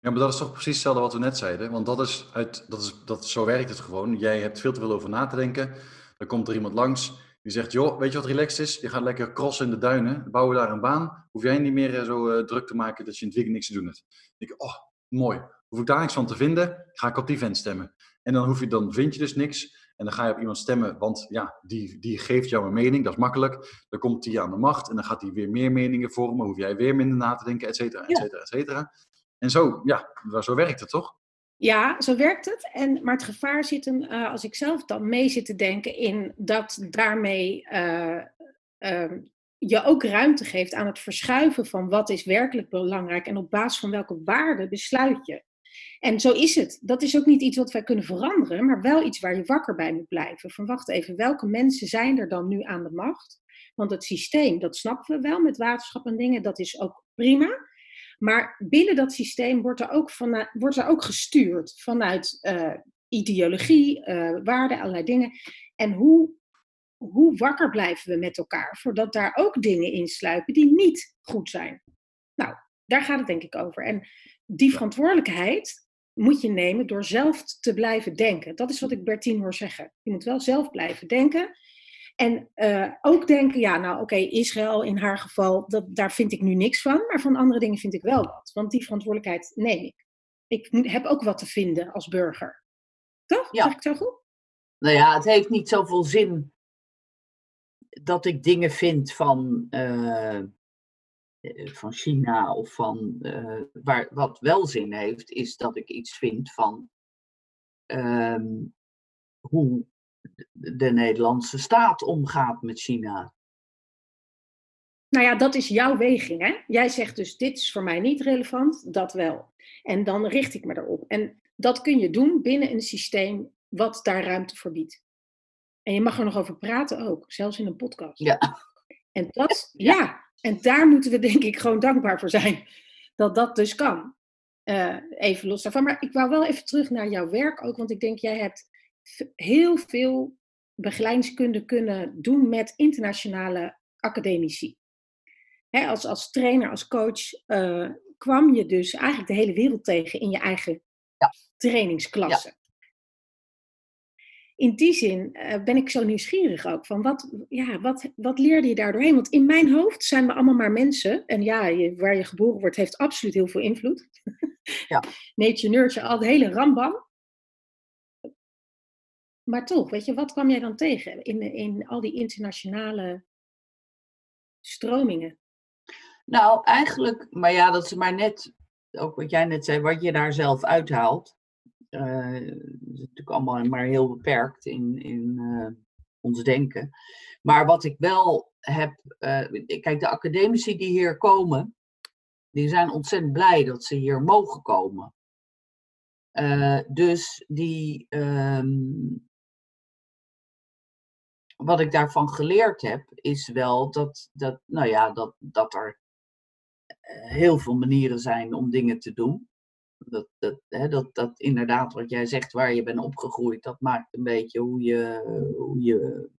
Ja, maar dat is toch precies hetzelfde wat we net zeiden. Want dat is uit, dat is, dat, zo werkt het gewoon. Jij hebt veel te veel over na te denken. Dan komt er iemand langs die zegt, joh, weet je wat relaxed is? Je gaat lekker crossen in de duinen, bouwen daar een baan. Hoef jij niet meer eh, zo uh, druk te maken dat je in het weekend niks te doen hebt. Dan denk ik, oh, mooi. Hoef ik daar niks van te vinden, ga ik op die vent stemmen. En dan, hoef je, dan vind je dus niks. En dan ga je op iemand stemmen, want ja, die, die geeft jou een mening, dat is makkelijk. Dan komt die aan de macht en dan gaat hij weer meer meningen vormen. Hoef jij weer minder na te denken, et cetera, et cetera, et cetera. En zo, ja, zo werkt het toch? Ja, zo werkt het. En, maar het gevaar zit hem, uh, als ik zelf dan mee zit te denken, in dat daarmee uh, uh, je ook ruimte geeft aan het verschuiven van wat is werkelijk belangrijk en op basis van welke waarden besluit je. En zo is het. Dat is ook niet iets wat wij kunnen veranderen, maar wel iets waar je wakker bij moet blijven. Van wacht even, welke mensen zijn er dan nu aan de macht? Want het systeem, dat snappen we wel met waterschap en dingen, dat is ook prima. Maar binnen dat systeem wordt er ook, wordt er ook gestuurd vanuit uh, ideologie, uh, waarden, allerlei dingen. En hoe, hoe wakker blijven we met elkaar voordat daar ook dingen insluipen die niet goed zijn? Nou, daar gaat het denk ik over. En die verantwoordelijkheid moet je nemen door zelf te blijven denken. Dat is wat ik Bertien hoor zeggen. Je moet wel zelf blijven denken. En uh, ook denken, ja, nou oké, okay, Israël in haar geval, dat, daar vind ik nu niks van, maar van andere dingen vind ik wel wat. Want die verantwoordelijkheid neem ik. Ik heb ook wat te vinden als burger. Toch? Ja. Zeg ik zo goed? Nou ja, het heeft niet zoveel zin dat ik dingen vind van, uh, van China of van. Uh, waar, wat wel zin heeft, is dat ik iets vind van um, hoe de Nederlandse staat omgaat met China. nou ja, dat is jouw weging. Hè? Jij zegt dus, dit is voor mij niet relevant, dat wel. En dan richt ik me erop. En dat kun je doen binnen een systeem wat daar ruimte voor biedt. En je mag er nog over praten ook, zelfs in een podcast. Ja. En dat, ja, en daar moeten we denk ik gewoon dankbaar voor zijn. Dat dat dus kan. Uh, even los daarvan. Maar ik wou wel even terug naar jouw werk ook. Want ik denk, jij hebt heel veel begeleidingskunde kunnen doen met internationale academici. Als, als trainer, als coach, uh, kwam je dus eigenlijk de hele wereld tegen in je eigen ja. trainingsklasse. Ja. In die zin uh, ben ik zo nieuwsgierig ook van wat, ja, wat, wat leerde je daar doorheen? Want in mijn hoofd zijn we allemaal maar mensen. En ja, je, waar je geboren wordt heeft absoluut heel veel invloed. Ja. Nature, nurture, al de hele rambam. Maar toch, weet je, wat kwam jij dan tegen in, in al die internationale stromingen? Nou, eigenlijk, maar ja, dat is maar net, ook wat jij net zei, wat je daar zelf uithaalt. Uh, is natuurlijk allemaal maar heel beperkt in, in uh, ons denken. Maar wat ik wel heb, uh, kijk, de academici die hier komen, die zijn ontzettend blij dat ze hier mogen komen. dus die, um, wat ik daarvan geleerd heb, is wel dat, dat, nou ja, dat, dat er heel veel manieren zijn om dingen te doen. Dat, dat, hè, dat, dat inderdaad, wat jij zegt, waar je bent opgegroeid, dat maakt een beetje hoe je, hoe je,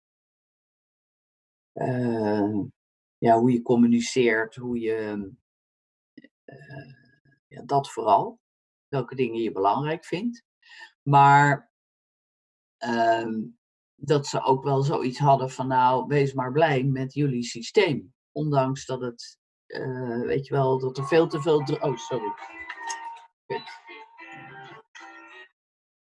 uh, ja, hoe je communiceert, hoe je, uh, ja, dat vooral. Welke dingen je belangrijk vindt. Maar uh, dat ze ook wel zoiets hadden van, nou, wees maar blij met jullie systeem. Ondanks dat het uh, weet je wel, dat er veel te veel. Oh, sorry.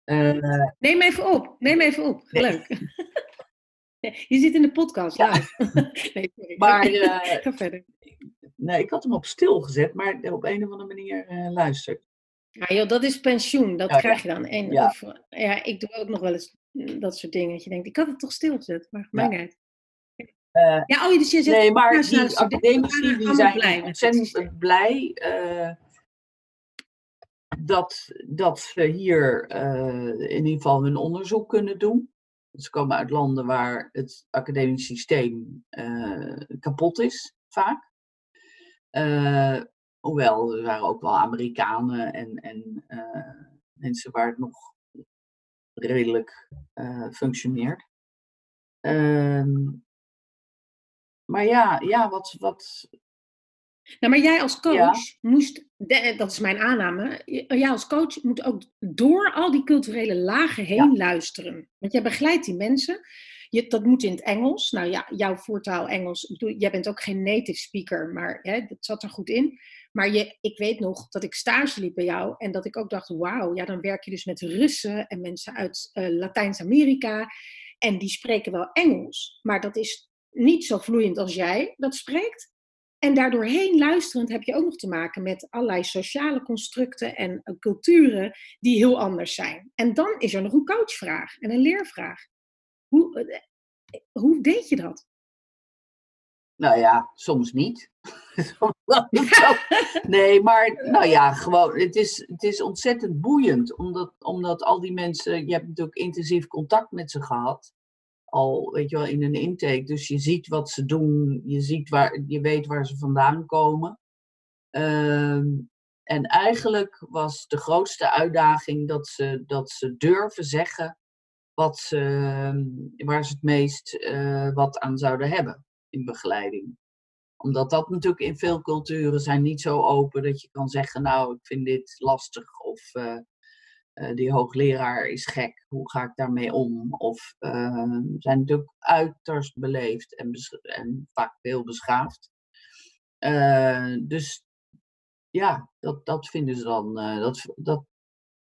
Uh, Neem even op, neem even op. Nee. Leuk. Je zit in de podcast. Ja. nee, maar, uh, Ga verder. Nee, ik had hem op stil gezet, maar op een of andere manier uh, luistert. Ja, joh, dat is pensioen, dat ja, krijg je dan. En, ja. Of, ja, ik doe ook nog wel eens dat soort dingen. Dat je denkt, ik had het toch stilgezet, maar mijn ja. Uh, ja, oh, dus je zegt, nee, maar die academici die zijn blij ontzettend blij uh, dat, dat ze hier uh, in ieder geval hun onderzoek kunnen doen. Ze komen uit landen waar het academisch systeem kapot is, vaak. hoewel, er waren ook wel Amerikanen en, en mensen waar het nog redelijk functioneert. Ehm, maar ja, ja wat, wat. Nou, maar jij als coach moest, dat is mijn aanname, jij als coach moet ook door al die culturele lagen heen luisteren. Want jij begeleidt die mensen. Je, dat moet in het Engels. Nou ja, jouw voertaal Engels. Jij bent ook geen native speaker, maar hè, dat zat er goed in. Maar je, ik weet nog dat ik stage liep bij jou en dat ik ook dacht: wauw, ja, dan werk je dus met Russen en mensen uit uh, Latijns-Amerika. En die spreken wel Engels, maar dat is niet zo vloeiend als jij dat spreekt. En daardoorheen luisterend heb je ook nog te maken met allerlei sociale constructen en uh, culturen die heel anders zijn. En dan is er nog een coachvraag en een leervraag. Hoe, uh, hoe deed je dat? Nou ja, soms niet. nee, maar nou ja, gewoon, het is, het is ontzettend boeiend. Omdat, omdat al die mensen, je hebt natuurlijk intensief contact met ze gehad al, weet je wel, in een intake. Dus je ziet wat ze doen, je, ziet waar, je weet waar ze vandaan komen. Ehm, en eigenlijk was de grootste uitdaging dat ze, dat ze durven zeggen wat ze, waar ze het meest uh, wat aan zouden hebben in begeleiding. Omdat dat natuurlijk in veel culturen zijn niet zo open dat je kan zeggen, nou, ik vind dit lastig of uh, uh, die hoogleraar is gek, hoe ga ik daarmee om? Of uh, zijn natuurlijk uiterst beleefd en, en vaak veel beschaafd. Dus ja, dat, dat vinden ze dan dat, dat,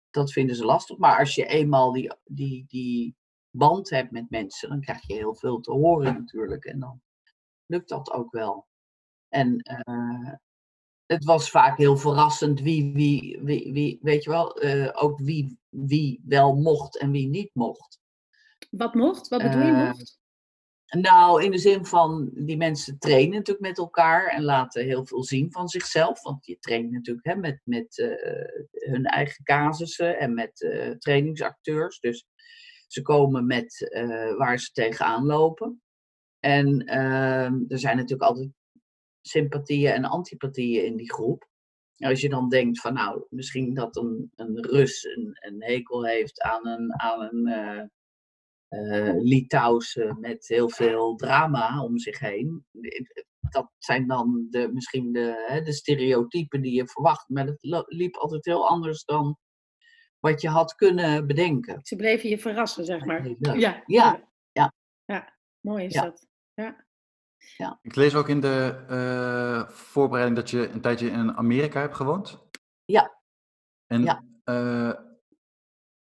dat vinden ze lastig. Maar als je eenmaal die, die, die band hebt met mensen, dan krijg je heel veel te horen natuurlijk. En dan lukt dat ook wel. En het was vaak heel verrassend wie, wie, wie, wie weet je wel, uh, ook wie, wie wel mocht en wie niet mocht. Wat mocht? Wat bedoel je uh, mocht? Nou, in de zin van die mensen trainen natuurlijk met elkaar en laten heel veel zien van zichzelf. Want je traint natuurlijk hè, met, met uh, hun eigen casussen en met uh, trainingsacteurs. Dus ze komen met uh, waar ze tegenaan lopen. En ehm, er zijn natuurlijk altijd sympathieën en antipathieën in die groep. Als je dan denkt van nou, misschien dat een, een Rus een, een hekel heeft aan een, aan een uh, Litouwse met heel veel drama om zich heen. Dat zijn dan de, misschien de, hè, de stereotypen die je verwacht. Maar het liep altijd heel anders dan wat je had kunnen bedenken. Ze bleven je verrassen, zeg maar. Ja, ja. ja. ja. ja. Mooi is dat. Ja. Ja. Ik lees ook in de uh, voorbereiding dat je een tijdje in Amerika hebt gewoond. Ja. En ja. Uh,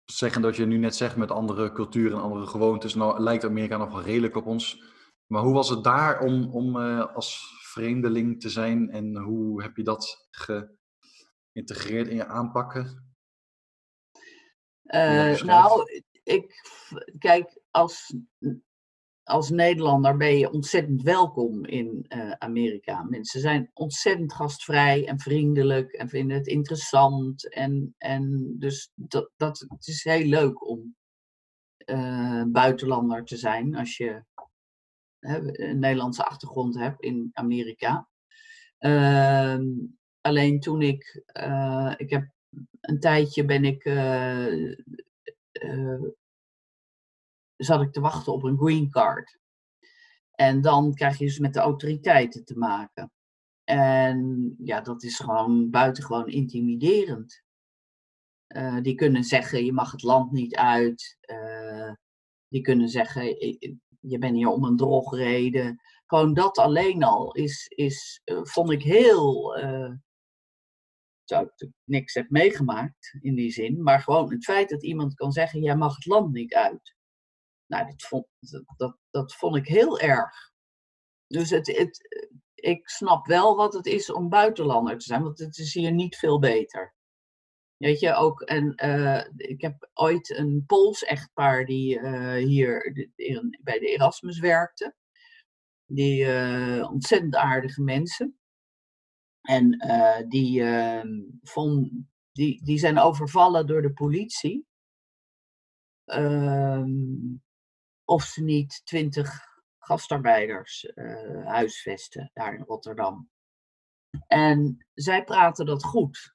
zeggen dat je nu net zegt met andere culturen en andere gewoontes, nou lijkt Amerika nog wel redelijk op ons. Maar hoe was het daar om, om uh, als vreemdeling te zijn en hoe heb je dat geïntegreerd in je aanpakken? nou, ik kijk, als als Nederlander ben je ontzettend welkom in uh, Amerika. Mensen zijn ontzettend gastvrij en vriendelijk en vinden het interessant. En, en dus dat, dat, het is heel leuk om uh, buitenlander te zijn als je een Nederlandse achtergrond hebt in Amerika. Uh, alleen toen ik, uh, ik heb een tijdje ben ik zat ik te wachten op een green card. En dan krijg je dus met de autoriteiten te maken. En ja, dat is gewoon buitengewoon intimiderend. Uh, die kunnen zeggen, je mag het land niet uit. Uh, die kunnen zeggen, je bent hier om een drogreden. Gewoon dat alleen al is, is uh, vond ik heel... Terwijl ik niks heb meegemaakt in die zin. Maar gewoon het feit dat iemand kan zeggen, jij mag het land niet uit. Nou, dat vond, dat, dat vond ik heel erg. Dus het, het, ik snap wel wat het is om buitenlander te zijn, want het is hier niet veel beter. Weet je, ook, en uh, ik heb ooit een Pools echtpaar die uh, hier bij de Erasmus werkte. Die uh, ontzettend aardige mensen. En die, ehm, vond, die, die zijn overvallen door de politie. Ehm, of ze niet twintig gastarbeiders uh, huisvesten daar in Rotterdam. En zij praten dat goed.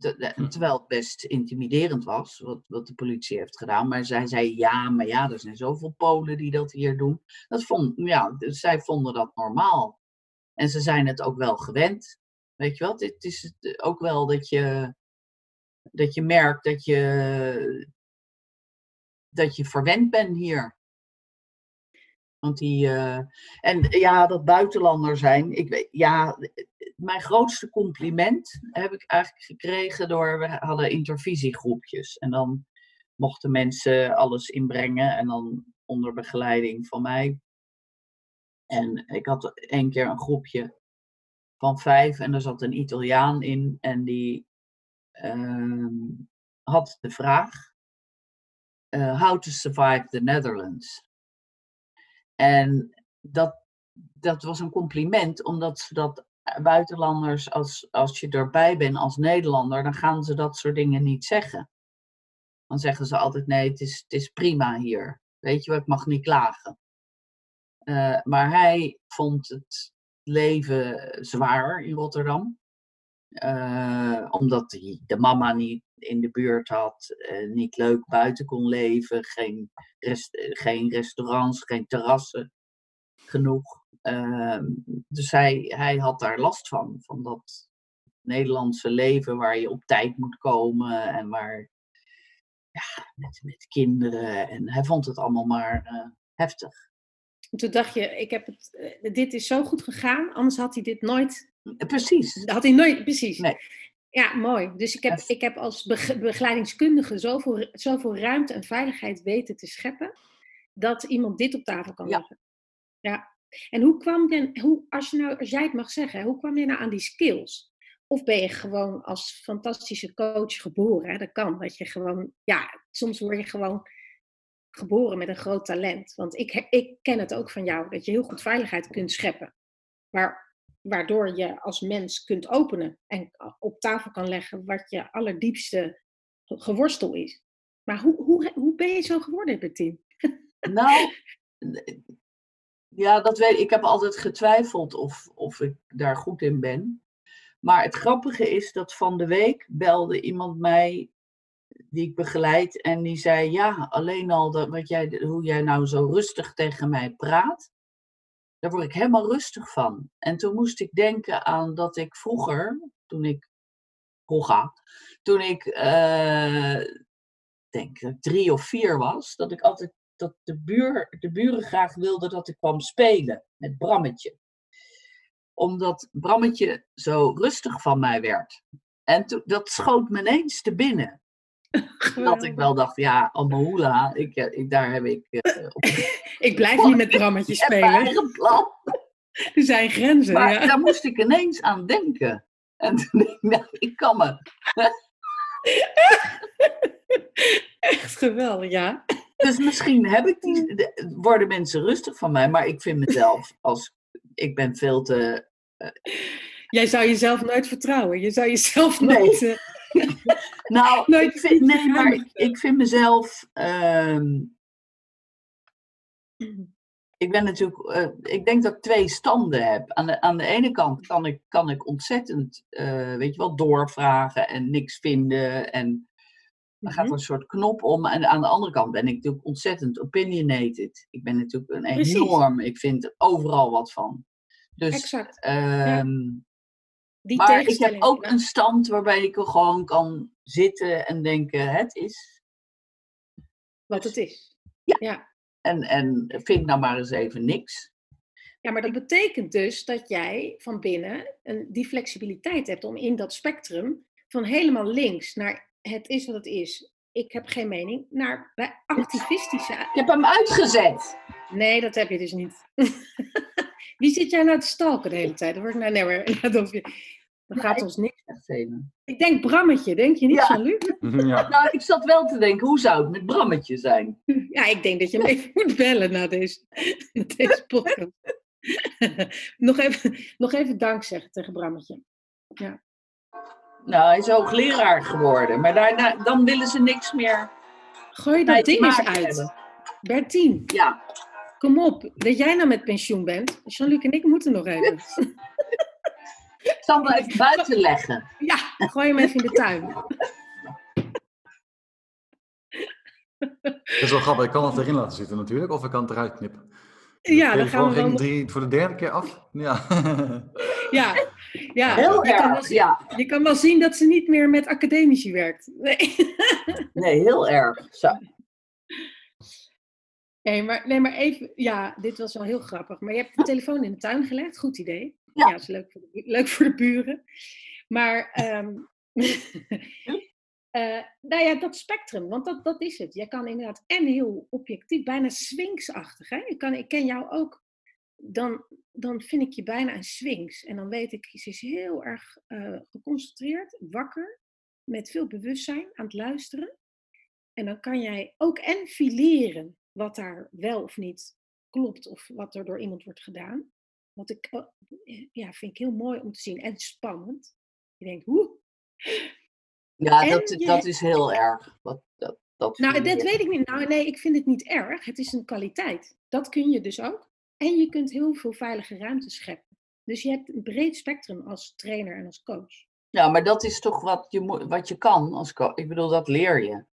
Hm. terwijl het best intimiderend was, wat, wat de politie heeft gedaan. Maar zij zei, ja, maar ja, er zijn zoveel Polen die dat hier doen. Dat vond, ja, dus zij vonden dat normaal. En ze zijn het ook wel gewend. Weet je wel, het is ook wel dat je, dat je merkt dat je, dat je verwend bent hier. Want die, uh, en ja, dat buitenlander zijn. Ik weet, ja, mijn grootste compliment heb ik eigenlijk gekregen door, we hadden intervisiegroepjes. En dan mochten mensen alles inbrengen en dan onder begeleiding van mij. En ik had één keer een groepje van vijf en er zat een Italiaan in en die uh, had de vraag: uh, How to survive the Netherlands? En dat, dat was een compliment, omdat ze dat eh, buitenlanders, als, als je erbij bent als Nederlander, dan gaan ze dat soort dingen niet zeggen. Dan zeggen ze altijd: nee, het is, het is prima hier. Weet je wat, ik mag niet klagen. Uh, maar hij vond het leven zwaar in Rotterdam. Uh, omdat hij de mama niet in de buurt had, uh, niet leuk buiten kon leven, geen, rest, geen restaurants, geen terrassen genoeg. Uh, dus hij, hij had daar last van, van dat Nederlandse leven waar je op tijd moet komen en waar ja, met, met kinderen. En hij vond het allemaal maar uh, heftig. Toen dacht je, ik heb het, dit is zo goed gegaan, anders had hij dit nooit Precies. Dat had hij nooit, precies. Nee. Ja, mooi. Dus ik heb, ik heb als begeleidingskundige zoveel, zoveel ruimte en veiligheid weten te scheppen, dat iemand dit op tafel kan leggen. Ja. En hoe kwam dan, hoe, als, je nou, als jij het mag zeggen, hoe kwam je nou aan die skills? Of ben je gewoon als fantastische coach geboren? Hè? Dat kan. Dat je gewoon, ja, soms word je gewoon geboren met een groot talent. Want ik, ik ken het ook van jou, dat je heel goed veiligheid kunt scheppen. Waar, waardoor je als mens kunt openen en op tafel kan leggen wat je allerdiepste geworstel is. Maar hoe, hoe, hoe ben je zo geworden, Bettine? Nou, ja, dat weet ik. Ik heb altijd getwijfeld of, of ik daar goed in ben. Maar het grappige is dat van de week belde iemand mij die ik begeleid en die zei: Ja, alleen al dat, wat jij, hoe jij nou zo rustig tegen mij praat, daar word ik helemaal rustig van. En toen moest ik denken aan dat ik vroeger, toen ik, vroeger, toen ik uh, denk drie of vier was, dat ik altijd dat de, buur, de buren graag wilden dat ik kwam spelen met Brammetje. Omdat Brammetje zo rustig van mij werd. En toen, dat schoot me ineens te binnen. Dat ik wel dacht, ja, Amahula, ik, eh, ik, daar heb ik... Uh, op... ik blijf niet met Brammetje spelen. Plan. Er zijn grenzen, maar ja. daar moest ik ineens aan denken. En toen dacht ik, nou, ik kan me... Echt geweldig, ja. Dus misschien heb ik die, worden mensen rustig van mij, maar ik vind mezelf als ik ben veel te. Uh, Jij zou jezelf nooit vertrouwen. Je zou jezelf nooit. Nee. Uh, nou, nooit ik vind, nee, maar ik, ik vind mezelf. Uh, ik ben natuurlijk. Uh, ik denk dat ik twee standen heb. Aan de, aan de ene kant kan ik, kan ik ontzettend, weet je wel, doorvragen en niks vinden en dan gaat er een soort knop om. En aan de andere kant ben ik natuurlijk ontzettend opinionated. Ik ben natuurlijk een enorm, Precies. ik vind er overal wat van. Dus, exact. Um, ja. Die maar ik heb ook een stand waarbij ik er gewoon kan zitten en denken, het is. Wat het is. Ja. ja. En, en vind nou maar eens even niks. Ja, maar dat betekent dus dat jij van binnen een, die flexibiliteit hebt om in dat spectrum van helemaal links naar het is wat het is. Ik heb geen mening. Naar bij activistische. Ik heb hem uitgezet. Nee, dat heb je dus niet. Wie zit jij nou te stalken de hele tijd? Dan word ik nou nee, maar, dat Dan gaat ons niks. Ik denk Brammetje, denk je niet, ja. Jean-Luc? Ja. Nou, ik zat wel te denken, hoe zou het met Brammetje zijn? Ja, ik denk dat je hem even moet bellen na deze, na deze podcast. nog, even, nog even dank zeggen tegen Brammetje. Ja. Nou, hij is hoogleraar geworden. Maar daarna, dan willen ze niks meer. Gooi dat ding eens uit. Hebben. Bertien. Ja. Kom op, dat jij nou met pensioen bent. Jean-Luc en ik moeten nog even. Ik zal hem even buiten leggen. Ja, gooi hem even in de tuin. Dat is wel grappig. Ik kan het erin laten zitten natuurlijk. Of ik kan het eruit knippen. Ja, dan gaan we drie, voor de derde keer af. Ja. ja. ja. Heel je erg, kan wel, ja. Je kan wel zien dat ze niet meer met academici werkt. Nee, nee heel erg. Zo. Nee maar, nee, maar even, ja, dit was wel heel grappig. Maar je hebt de telefoon in de tuin gelegd, goed idee. Ja, dat is leuk voor, de, leuk voor de buren. Maar, um, uh, nou ja, dat spectrum, want dat, dat is het. Je kan inderdaad en heel objectief, bijna swinksachtig. Hè? Je kan, ik ken jou ook, dan, dan vind ik je bijna een swings. En dan weet ik, ze is heel erg uh, geconcentreerd, wakker, met veel bewustzijn aan het luisteren. En dan kan jij ook en fileren wat daar wel of niet klopt of wat er door iemand wordt gedaan. Wat ik, ja, vind ik heel mooi om te zien en spannend. Je denkt, hoe? Ja, dat, je... dat is heel erg. Wat, dat, dat nou, dat weet ik niet. Nou, nee, ik vind het niet erg. Het is een kwaliteit. Dat kun je dus ook. En je kunt heel veel veilige ruimte scheppen. Dus je hebt een breed spectrum als trainer en als coach. Ja, maar dat is toch wat je, wat je kan als coach. Ik bedoel, dat leer je.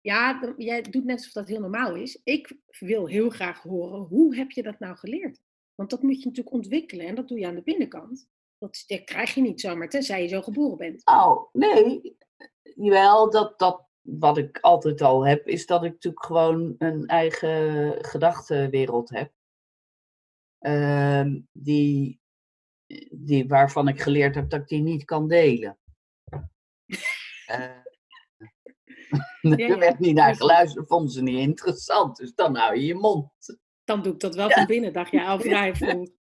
Ja, jij doet net alsof dat heel normaal is. Ik wil heel graag horen, hoe heb je dat nou geleerd? Want dat moet je natuurlijk ontwikkelen en dat doe je aan de binnenkant. Dat, dat krijg je niet zomaar, tenzij je zo geboren bent. Oh, nee. Jawel, dat, dat, wat ik altijd al heb, is dat ik natuurlijk gewoon een eigen gedachtenwereld heb. Uh, die, die, waarvan ik geleerd heb dat ik die niet kan delen. Uh, ja, ja. Er werd niet naar geluisterd, vonden ze niet interessant. Dus dan hou je je mond. Dan doe ik dat wel ja. van binnen, dacht je, al vrij voelt.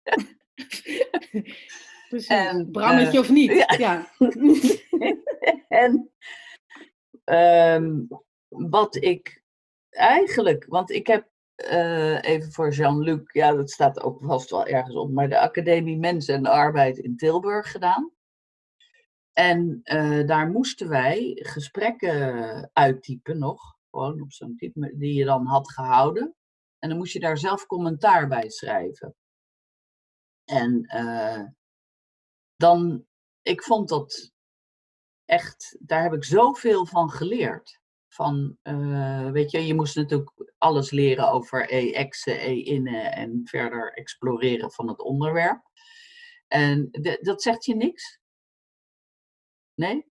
Precies. Brammetje uh, of niet. Ja. en um, wat ik eigenlijk, want ik heb eh, even voor Jean-Luc, ja, dat staat ook vast wel ergens op, maar de Academie Mensen en Arbeid in Tilburg gedaan. En eh, daar moesten wij gesprekken uittypen nog, gewoon op zo'n type die je dan had gehouden. En dan moest je daar zelf commentaar bij schrijven. En uh, dan, ik vond dat echt, daar heb ik zoveel van geleerd. Van, uh, weet je, je moest natuurlijk alles leren over e-exen, e-innen en verder exploreren van het onderwerp. En dat zegt je niks? Nee?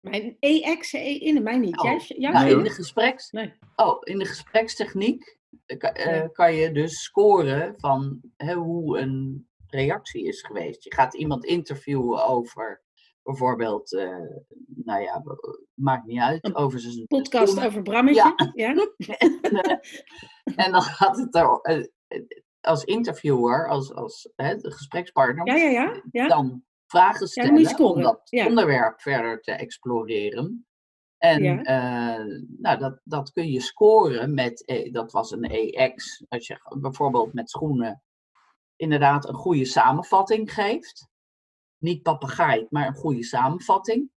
Mijn e-exen, e-innen, mij niet. Oh, Jij, nou, in de gespreks, nee. Oh, in de gesprekstechniek uh, kan je dus scoren van hè, hoe een reactie is geweest. Je gaat iemand interviewen over bijvoorbeeld, uh, nou ja, maakt niet uit. Een over zijn podcast over Brammetje. Ja. ja. en, en, dan gaat het er als interviewer, als, als hè, de gesprekspartner, ja, ja. dan vragen stellen om dat onderwerp verder te exploreren. En uh, nou, dat, dat kun je scoren met, e, dat was een EX, als je bijvoorbeeld met schoenen inderdaad een goede samenvatting geeft. Niet papegaai, maar een goede samenvatting.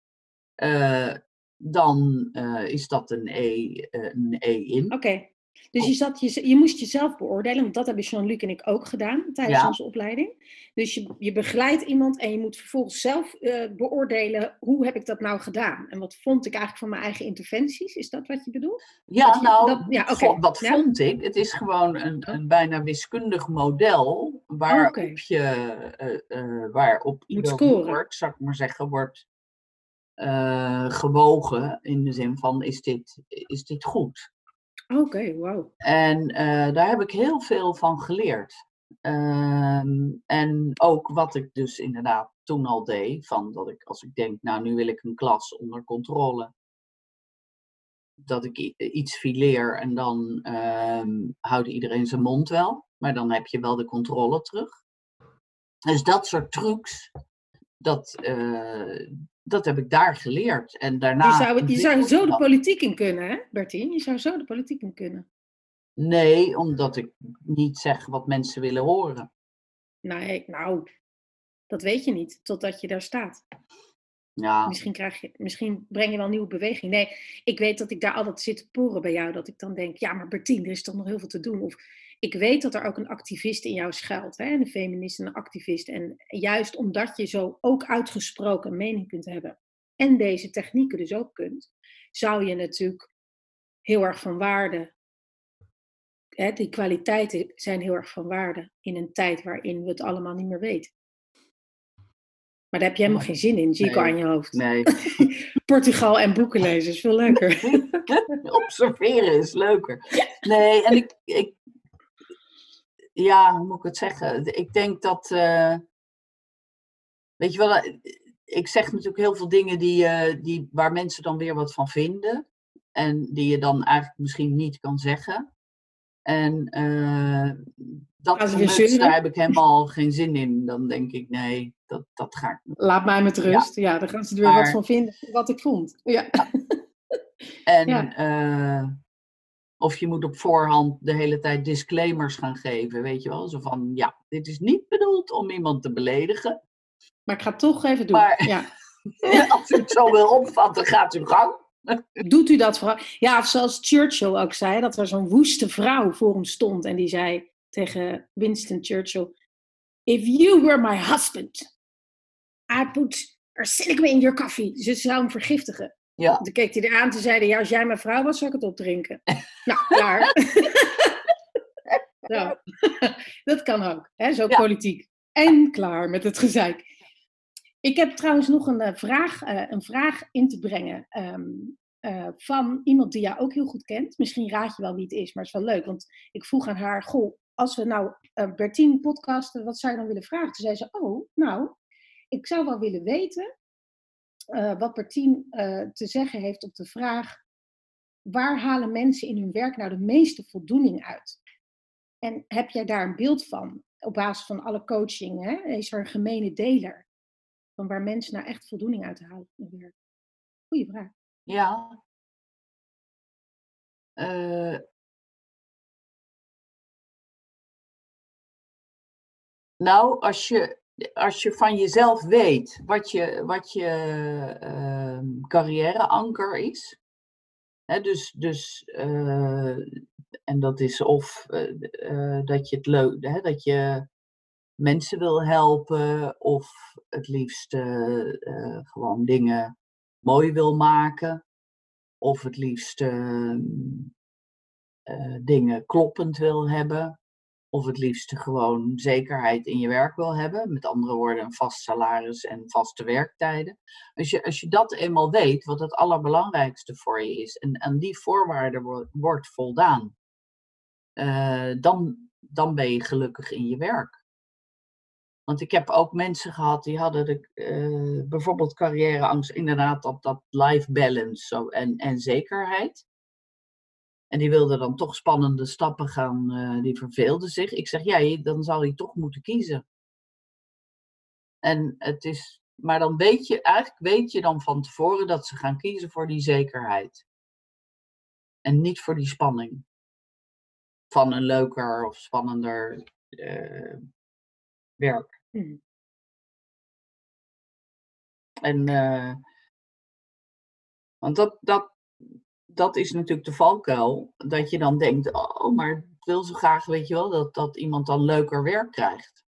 Uh, dan uh, is dat een E, een e in. Oké. Dus je, zat, je, je moest jezelf beoordelen, want dat hebben Jean-Luc en ik ook gedaan tijdens onze opleiding. Dus je, je begeleidt iemand en je moet vervolgens zelf uh, beoordelen, hoe heb ik dat nou gedaan? En wat vond ik eigenlijk van mijn eigen interventies? Is dat wat je bedoelt? Ja, je, nou, dat, ja, okay. wat ja? vond ik? Het is gewoon een, een bijna wiskundig model waarop okay. je, uh, uh, waarop ieder woord, zou ik maar zeggen, wordt gewogen in de zin van, is dit, is dit goed? Oké, okay, wow. En uh, daar heb ik heel veel van geleerd. Uh, en ook wat ik dus inderdaad toen al deed, van dat ik als ik denk, nou nu wil ik een klas onder controle, dat ik iets fileer en dan uh, houdt iedereen zijn mond wel, maar dan heb je wel de controle terug. Dus dat soort trucs, dat, uh, dat heb ik daar geleerd. En daarna je zou, je zou zo de politiek in kunnen, hè, Bertien? Je zou zo de politiek in kunnen. Nee, omdat ik niet zeg wat mensen willen horen. Nee, nou, dat weet je niet, totdat je daar staat. Ja. Misschien, krijg je, misschien breng je wel een nieuwe beweging. Nee, ik weet dat ik daar altijd zit te poren bij jou. Dat ik dan denk, ja, maar Bertien, er is toch nog heel veel te doen. Of ik weet dat er ook een activist in jou schuilt. Hè? Een feminist en een activist. En juist omdat je zo ook uitgesproken mening kunt hebben. En deze technieken dus ook kunt. Zou je natuurlijk heel erg van waarde. Hè, die kwaliteiten zijn heel erg van waarde. In een tijd waarin we het allemaal niet meer weten. Maar daar heb je helemaal geen zin in, zie ik nee, aan je hoofd. Nee. Portugal en boeken lezen is veel leuker. Observeren is leuker. Nee, en ik, ik, ja, hoe moet ik het zeggen? Ik denk dat, uh, weet je wel, ik zeg natuurlijk heel veel dingen die, uh, die, waar mensen dan weer wat van vinden. En die je dan eigenlijk misschien niet kan zeggen. En uh, dat gemuts, daar heb ik helemaal geen zin in. Dan denk ik, nee, dat, dat ga ik niet. Laat mij met rust. Ja, ja daar gaan ze er weer maar, wat van vinden, wat ik vond. Ja. En ja. Of je moet op voorhand de hele tijd disclaimers gaan geven, weet je wel. Zo van, ja, dit is niet bedoeld om iemand te beledigen. Maar ik ga het toch even doen. Maar, ja. als u het zo wil opvatten, gaat u gang. Doet u dat vooral? Ja, zoals Churchill ook zei, dat er zo'n woeste vrouw voor hem stond. En die zei tegen Winston Churchill, If you were my husband, I put arsenic in your coffee. Ze zou hem vergiftigen. Ja. Toen keek hij eraan en zei ja, als jij mijn vrouw was, zou ik het opdrinken. nou, klaar. nou, dat kan ook, hè? zo ja. politiek. En klaar met het gezeik. Ik heb trouwens nog een, uh, vraag, uh, een vraag in te brengen um, uh, van iemand die jou ook heel goed kent. Misschien raad je wel wie het is, maar het is wel leuk. Want ik vroeg aan haar, goh, als we nou Bertien podcasten, wat zou je dan willen vragen? Toen zei ze, oh, nou, ik zou wel willen weten uh, wat Bertien uh, te zeggen heeft op de vraag: waar halen mensen in hun werk nou de meeste voldoening uit? En heb jij daar een beeld van op basis van alle coaching? Hè? Is er een gemene deler van waar mensen nou echt voldoening uit halen in hun werk? Goeie vraag. Ja. Eh, nou, als je, als je van jezelf weet wat je, wat je ehm, carrièreanker is. Hè, dus, dus eh, en dat is of eh, eh, dat je het leuk, hè, dat je mensen wil helpen, of het liefst gewoon dingen mooi wil maken, of het liefst ehm, eh, dingen kloppend wil hebben, of het liefst gewoon zekerheid in je werk wil hebben. Met andere woorden, een vast salaris en vaste werktijden. Als je, als je dat eenmaal weet, wat het allerbelangrijkste voor je is, en aan die voorwaarden wordt, wordt voldaan, eh, dan, dan ben je gelukkig in je werk. Want ik heb ook mensen gehad die hadden de, eh, bijvoorbeeld carrièreangst, inderdaad dat, dat life balance zo, en, en zekerheid. En die wilden dan toch spannende stappen gaan, eh, die verveelden zich. Ik zeg, ja, dan zal je toch moeten kiezen. En het is, maar dan weet je, eigenlijk weet je dan van tevoren dat ze gaan kiezen voor die zekerheid. En niet voor die spanning. Van een leuker of spannender eh, werk. Mhm. En, eh, want dat, dat, dat is natuurlijk de valkuil. Dat je dan denkt, oh, maar ik wil zo graag, weet je wel, dat, dat iemand dan leuker werk krijgt.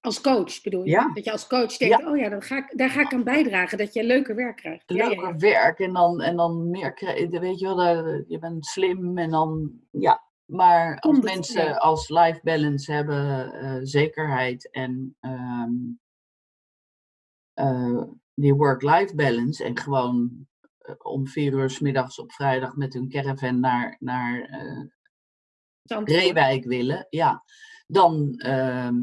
Als coach bedoel je? Ja. Dat je als coach denkt, oh ja, dan ga ik, daar ga ik aan bijdragen, dat je leuker werk krijgt. Leuker ja. werk en dan, en dan meer, krijg- weet je wel, daar- je bent slim en dan, ja. Maar als mensen als life balance hebben, eh, zekerheid en eh, die work-life balance en gewoon eh, om vier uur 's middags op vrijdag met hun caravan naar, naar eh. Reewijk willen, ja, dan ehm,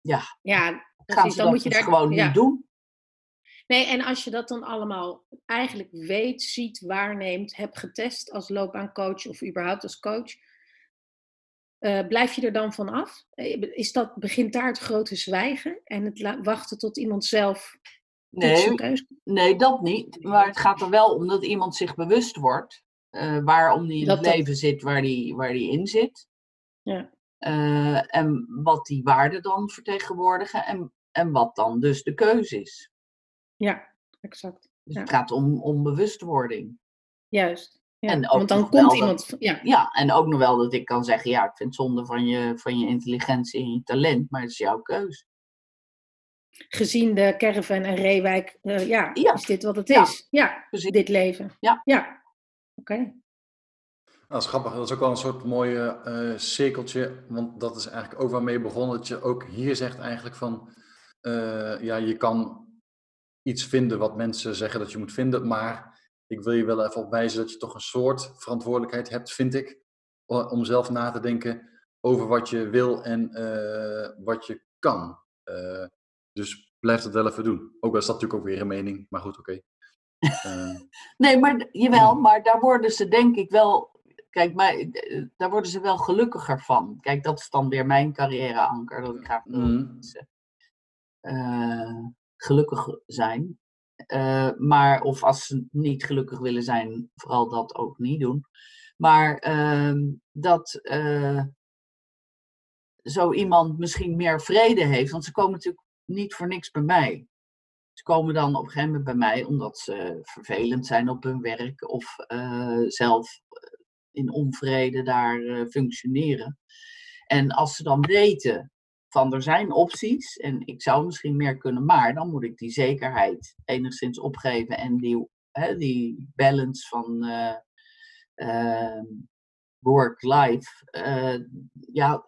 ja, Ja, gaan precies. ze Dan dat moet je dus daar gewoon ja. niet doen. Nee, en als je dat dan allemaal eigenlijk weet, ziet, waarneemt, hebt getest als loopbaancoach of überhaupt als coach, eh, blijf je er dan van af? Eh, Is dat, begint daar het grote zwijgen en het wachten tot iemand zelf Nee, keuze nee, dat niet. Maar het gaat er wel om dat iemand zich bewust wordt eh, waarom die in Dat het dat- leven zit waar die, waar die in zit. Ja. Eh, en wat die waarden dan vertegenwoordigen en, en wat dan dus de keuze is. Ja, exact. Dus Ja. het gaat om, om bewustwording. Juist. Ja. En ook Want dan komt iemand. Ja, Ja, en ook nog wel dat ik kan zeggen, ja, ik vind het zonde van je, van je intelligentie en je talent, maar het is jouw keus. Gezien de caravan en Reewijk, eh, ja, Ja. is dit wat het Ja. is? Ja, Precies. dit leven. Ja. Ja. Oké. Nou, dat is grappig. Dat is ook wel een soort mooie eh, cirkeltje. Want dat is eigenlijk ook waarmee je begon. Dat je ook hier zegt eigenlijk van... eh, ja, je kan iets vinden wat mensen zeggen dat je moet vinden. Maar ik wil je wel even op wijzen dat je toch een soort verantwoordelijkheid hebt, vind ik. Om zelf na te denken over wat je wil en eh, wat je kan. Eh, dus blijf dat wel even doen. Ook al is dat natuurlijk ook weer een mening. Maar goed, oké. Eh, Nee, maar jawel, maar daar worden ze denk ik wel. Kijk, maar eh, daar worden ze wel gelukkiger van. Kijk, dat is dan weer mijn carrièreanker. Dat ik graag wil mm, mensen gelukkig zijn. Eh, maar, of als ze niet gelukkig willen zijn, vooral dat ook niet doen. Maar ehm, dat zo iemand misschien meer vrede heeft. Want ze komen natuurlijk niet voor niks bij mij. Ze komen dan op een gegeven moment bij mij omdat ze vervelend zijn op hun werk of eh, zelf eh, in onvrede daar eh, functioneren. En als ze dan weten van er zijn opties en ik zou misschien meer kunnen, maar dan moet ik die zekerheid enigszins opgeven en die, hè, die balance van eh, ehm, work-life, ja,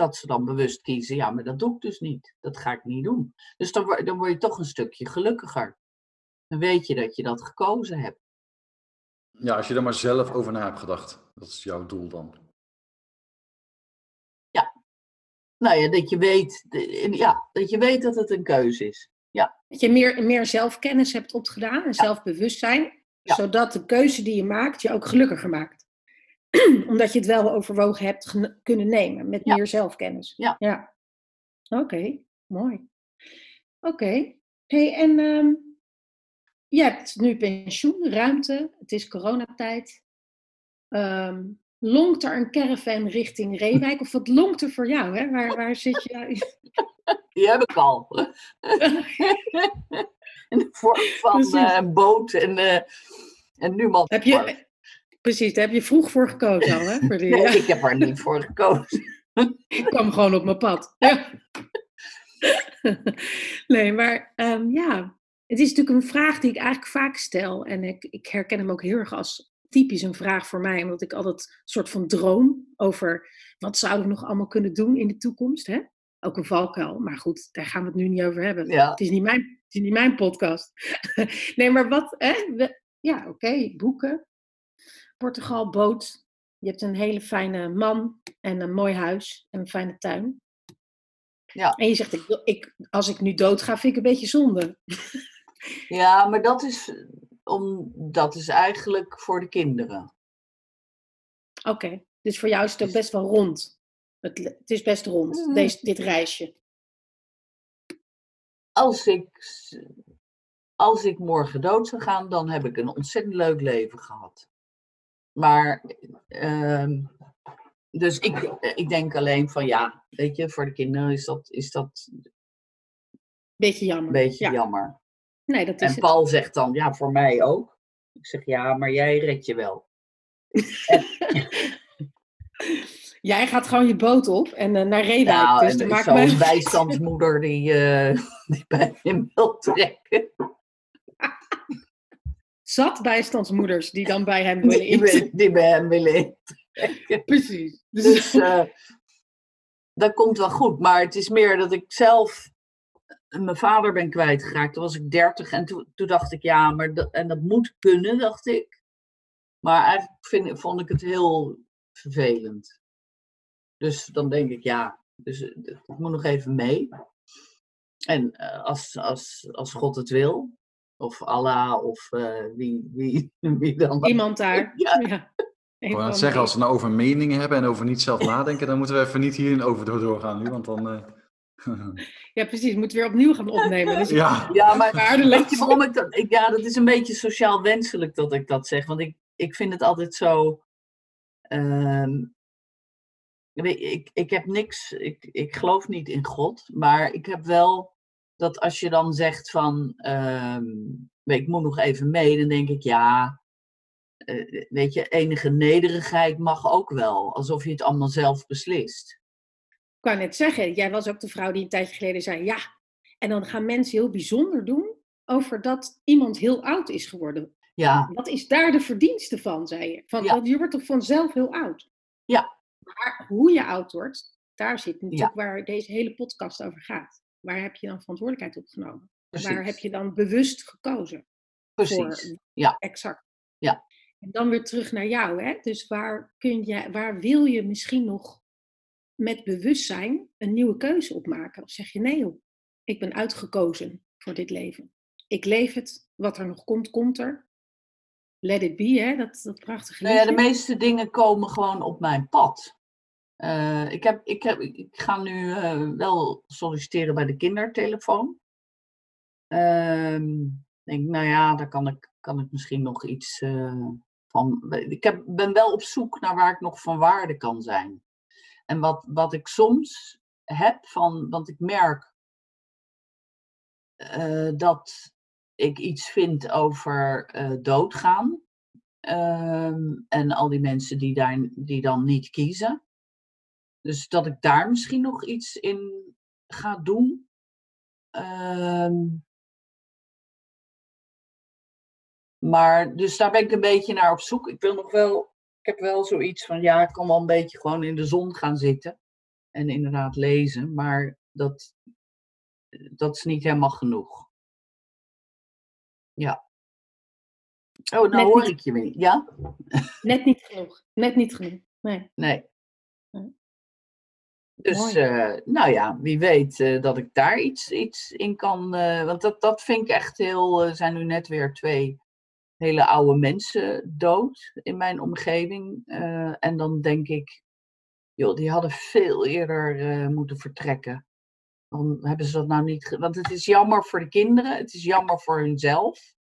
dat ze dan bewust kiezen, ja, maar dat doe ik dus niet. Dat ga ik niet doen. Dus dan, word- dan word je toch een stukje gelukkiger. Dan weet je dat je dat gekozen hebt. ja, als je er maar zelf over na hebt gedacht. Dat is jouw doel dan. Nou ja, dat je weet, ja, dat, je weet dat het een keuze is. Dat je meer, meer zelfkennis hebt opgedaan en zelfbewustzijn, Ja. zodat de keuze die je maakt je ook gelukkiger maakt. Omdat je het wel overwogen hebt kunnen nemen met Ja. meer zelfkennis. Ja. ja. Oké, mooi. Oké. Hey, en ehm, je hebt nu pensioen, ruimte, het is coronatijd. Ehm longt er een caravan richting Reewijk? Of wat longt er voor jou? Hè? Waar, waar zit je? Die heb ik al. In de vorm van een boot en, eh en nu man. Heb je, precies, daar heb je vroeg voor gekozen al, hè? Voor die, Nee, ja. ik heb er niet voor gekozen. Ik kwam gewoon op mijn pad. Ja. Nee, maar ehm, ja, het is natuurlijk een vraag die ik eigenlijk vaak stel. En ik, ik herken hem ook heel erg als typisch een vraag voor mij. Omdat ik altijd een soort van droom over wat zouden we nog allemaal kunnen doen in de toekomst. Hè? Ook een valkuil. Maar goed, daar gaan we het nu niet over hebben. Ja. Het is niet mijn, het is niet mijn podcast. nee, maar wat, hè? We- ja, oké, boeken. Portugal, boot. Je hebt een hele fijne man en een mooi huis en een fijne tuin. Ja. En je zegt, ik, ik, als ik nu dood ga, vind ik een beetje zonde. Ja, maar dat is, om, dat is eigenlijk voor de kinderen. Oké, dus voor jou is het ook best wel rond. Het, het is best rond, Mhm. deze, dit reisje. Als ik, als ik morgen dood zou gaan, dan heb ik een ontzettend leuk leven gehad. Maar, ehm, dus ik, ik denk alleen van ja, weet je, voor de kinderen is dat, is dat Beetje jammer. beetje ja. jammer. Nee, dat is En het. Paul zegt dan, ja, voor mij ook. Ik zeg, ja, maar jij red je wel. Jij gaat gewoon je boot op en eh, naar Reewijk. Nou, dus en maakt zo'n bijstandsmoeder die, eh, die bij hem wil trekken. Zat bijstandsmoeders die dan bij hem willen Die, bij hem willen. Precies. Dus eh, dat komt wel goed. Maar het is meer dat ik zelf mijn vader ben kwijtgeraakt. Toen was ik dertig en toen, toen dacht ik, ja, maar dat, en dat moet kunnen, dacht ik. Maar eigenlijk vind, vond ik het heel vervelend. Dus dan denk ik, ja, dus, eh, het moet nog even mee. En eh, als, als, als God het wil, of Allah, of eh, wie, wie, wie dan. Iemand daar. Ja. Ja. Ik zeggen, als we nou over meningen hebben en over niet zelf nadenken, dan moeten we even niet hierin over door- doorgaan nu, want dan... eh, Ja, precies. Moeten we weer opnieuw gaan opnemen. Dus ja, Ja, maar Waardeloos. weet je waarom ik dat... Ik, ja, dat is een beetje sociaal wenselijk dat ik dat zeg. Want ik, ik vind het altijd zo... ehm, je, ik, ik heb niks... Ik, ik geloof niet in God. Maar ik heb wel dat als je dan zegt van... ehm, ik moet nog even mee. Dan denk ik, ja... eh, weet je, enige nederigheid mag ook wel. Alsof je het allemaal zelf beslist. Ik wou net zeggen, jij was ook de vrouw die een tijdje geleden zei, ja. En dan gaan mensen heel bijzonder doen over dat iemand heel oud is geworden. Ja, Wat is daar de verdienste van, zei je? Van, Ja. Je wordt toch vanzelf heel oud? Ja. Maar hoe je oud wordt, daar zit natuurlijk waar deze hele podcast over gaat. Waar heb je dan verantwoordelijkheid op genomen? precies. Waar heb je dan bewust gekozen precies. voor? Ja. Exact. Ja. En dan weer terug naar jou, hè? Dus waar, kun je, waar wil je misschien nog met bewustzijn een nieuwe keuze op maken? Of zeg je nee, joh, ik ben uitgekozen voor dit leven. Ik leef het, wat er nog komt, komt er. Let it be, hè? Dat, dat prachtige Nou ja, de liedje. meeste dingen komen gewoon op mijn pad. Eh, ik, heb, ik, ik ga nu eh, wel solliciteren bij de kindertelefoon. Ik denk, nou ja, daar kan ik, kan ik misschien nog iets eh, van. Ik heb, ben wel op zoek naar waar ik nog van waarde kan zijn. En wat, wat ik soms heb van, want ik merk dat ik iets vind over doodgaan. Ehm, en al die mensen die, daar, die dan niet kiezen. Dus dat ik daar misschien nog iets in ga doen. Ehm, maar dus daar ben ik een beetje naar op zoek. Ik wil nog wel, ik heb wel zoiets van, ja, ik kan wel een beetje gewoon in de zon gaan zitten. En inderdaad lezen, maar dat, dat is niet helemaal genoeg. Ja. Oh, nou Net hoor niet. ik je weer. Ja? Net niet genoeg. Net niet genoeg. Nee. Nee. Dus, eh, nou ja, wie weet eh, dat ik daar iets, iets in kan. eh, want dat, dat vind ik echt heel. Er zijn nu net weer twee hele oude mensen dood in mijn omgeving. en dan denk ik, joh, die hadden veel eerder moeten vertrekken. Waarom hebben ze dat nou niet? Want het is jammer voor de kinderen, het is jammer voor hunzelf.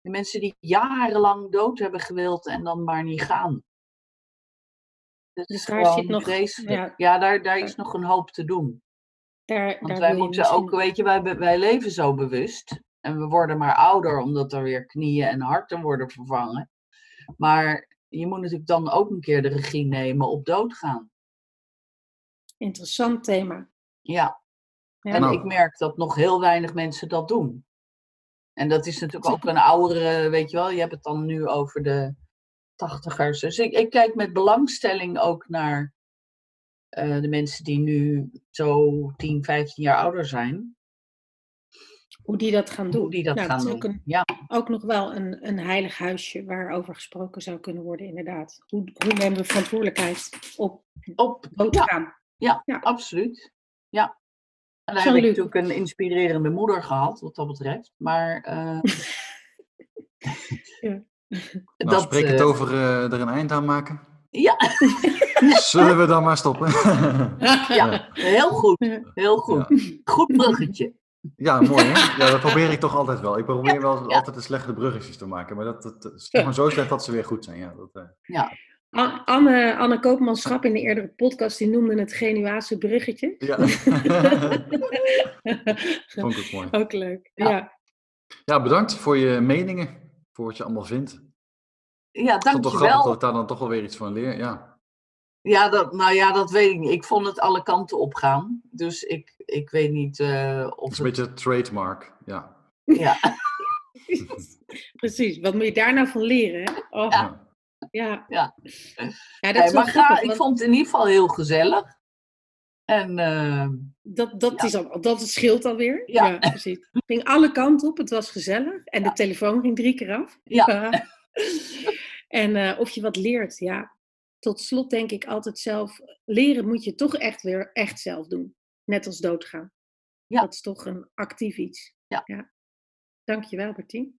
De mensen die jarenlang dood hebben gewild en dan maar niet gaan. Dus daar zit nog- ja. Ja, daar, daar is nog een hoop te doen. Daar, Want daar wij moeten misschien- ook, weet je, wij, wij leven zo bewust. En we worden maar ouder omdat er weer knieën en harten worden vervangen. Maar je moet natuurlijk dan ook een keer de regie nemen op doodgaan. Interessant thema. Ja, Ja. en Nou. ik merk dat nog heel weinig mensen dat doen. En dat is natuurlijk ook een oudere, weet je wel, je hebt het dan nu over de tachtigers. Dus ik, ik kijk met belangstelling ook naar eh, de mensen die nu zo 10, 15 jaar ouder zijn. Hoe die dat gaan doen. Hoe die dat Nou, gaan is doen. Ook, een, Ja, ook nog wel een, een heilig huisje waarover gesproken zou kunnen worden, inderdaad. Hoe, hoe nemen we verantwoordelijkheid op op, ja, doodgaan? ja, Ja. absoluut. Ja. En Jean-Luc. heb ik natuurlijk een inspirerende moeder gehad, wat dat betreft. Maar eh, Ja. Nou, spreek het eh, over eh, er een eind aan maken. Ja, Zullen we dan maar stoppen? ja, heel goed. Ja. Heel goed. Goed bruggetje. Ja, mooi hè? Ja, dat probeer ik toch altijd wel. Ik probeer wel ja. altijd de slechte bruggetjes te maken. Maar dat, dat, dat is gewoon zo slecht dat ze weer goed zijn. Ja, dat, eh. A- Anne, Anne Koopmanschap in de eerdere podcast, die noemde het Genuaanse bruggetje. ja. Vond ik ook mooi. Ook leuk. Ja. Ja. Ja, bedankt voor je meningen. Voor wat je allemaal vindt. Ja, Ik vond het toch grappig dankjewel. dat ik daar dan toch wel weer iets van leer. Ja, Ja, dat, nou ja, dat weet ik niet. Ik vond het alle kanten opgaan. Dus ik, ik weet niet eh, het of is een het... beetje trademark. Ja. Ja, Precies, wat moet je daar nou van leren? Oh, ja. Ja. Ja. Dat is maar ik vond het in ieder geval heel gezellig. En eh, dat, dat, ja. is al, dat scheelt alweer. Ja. Ja. precies. Het ging alle kanten op, het was gezellig. En de telefoon ging drie keer af. Ja. en eh, of je wat leert, ja. Tot slot denk ik altijd zelf, leren moet je toch echt weer echt zelf doen. Net als doodgaan. Ja. Dat is toch een actief iets. Ja. ja. Dankjewel, Bertien.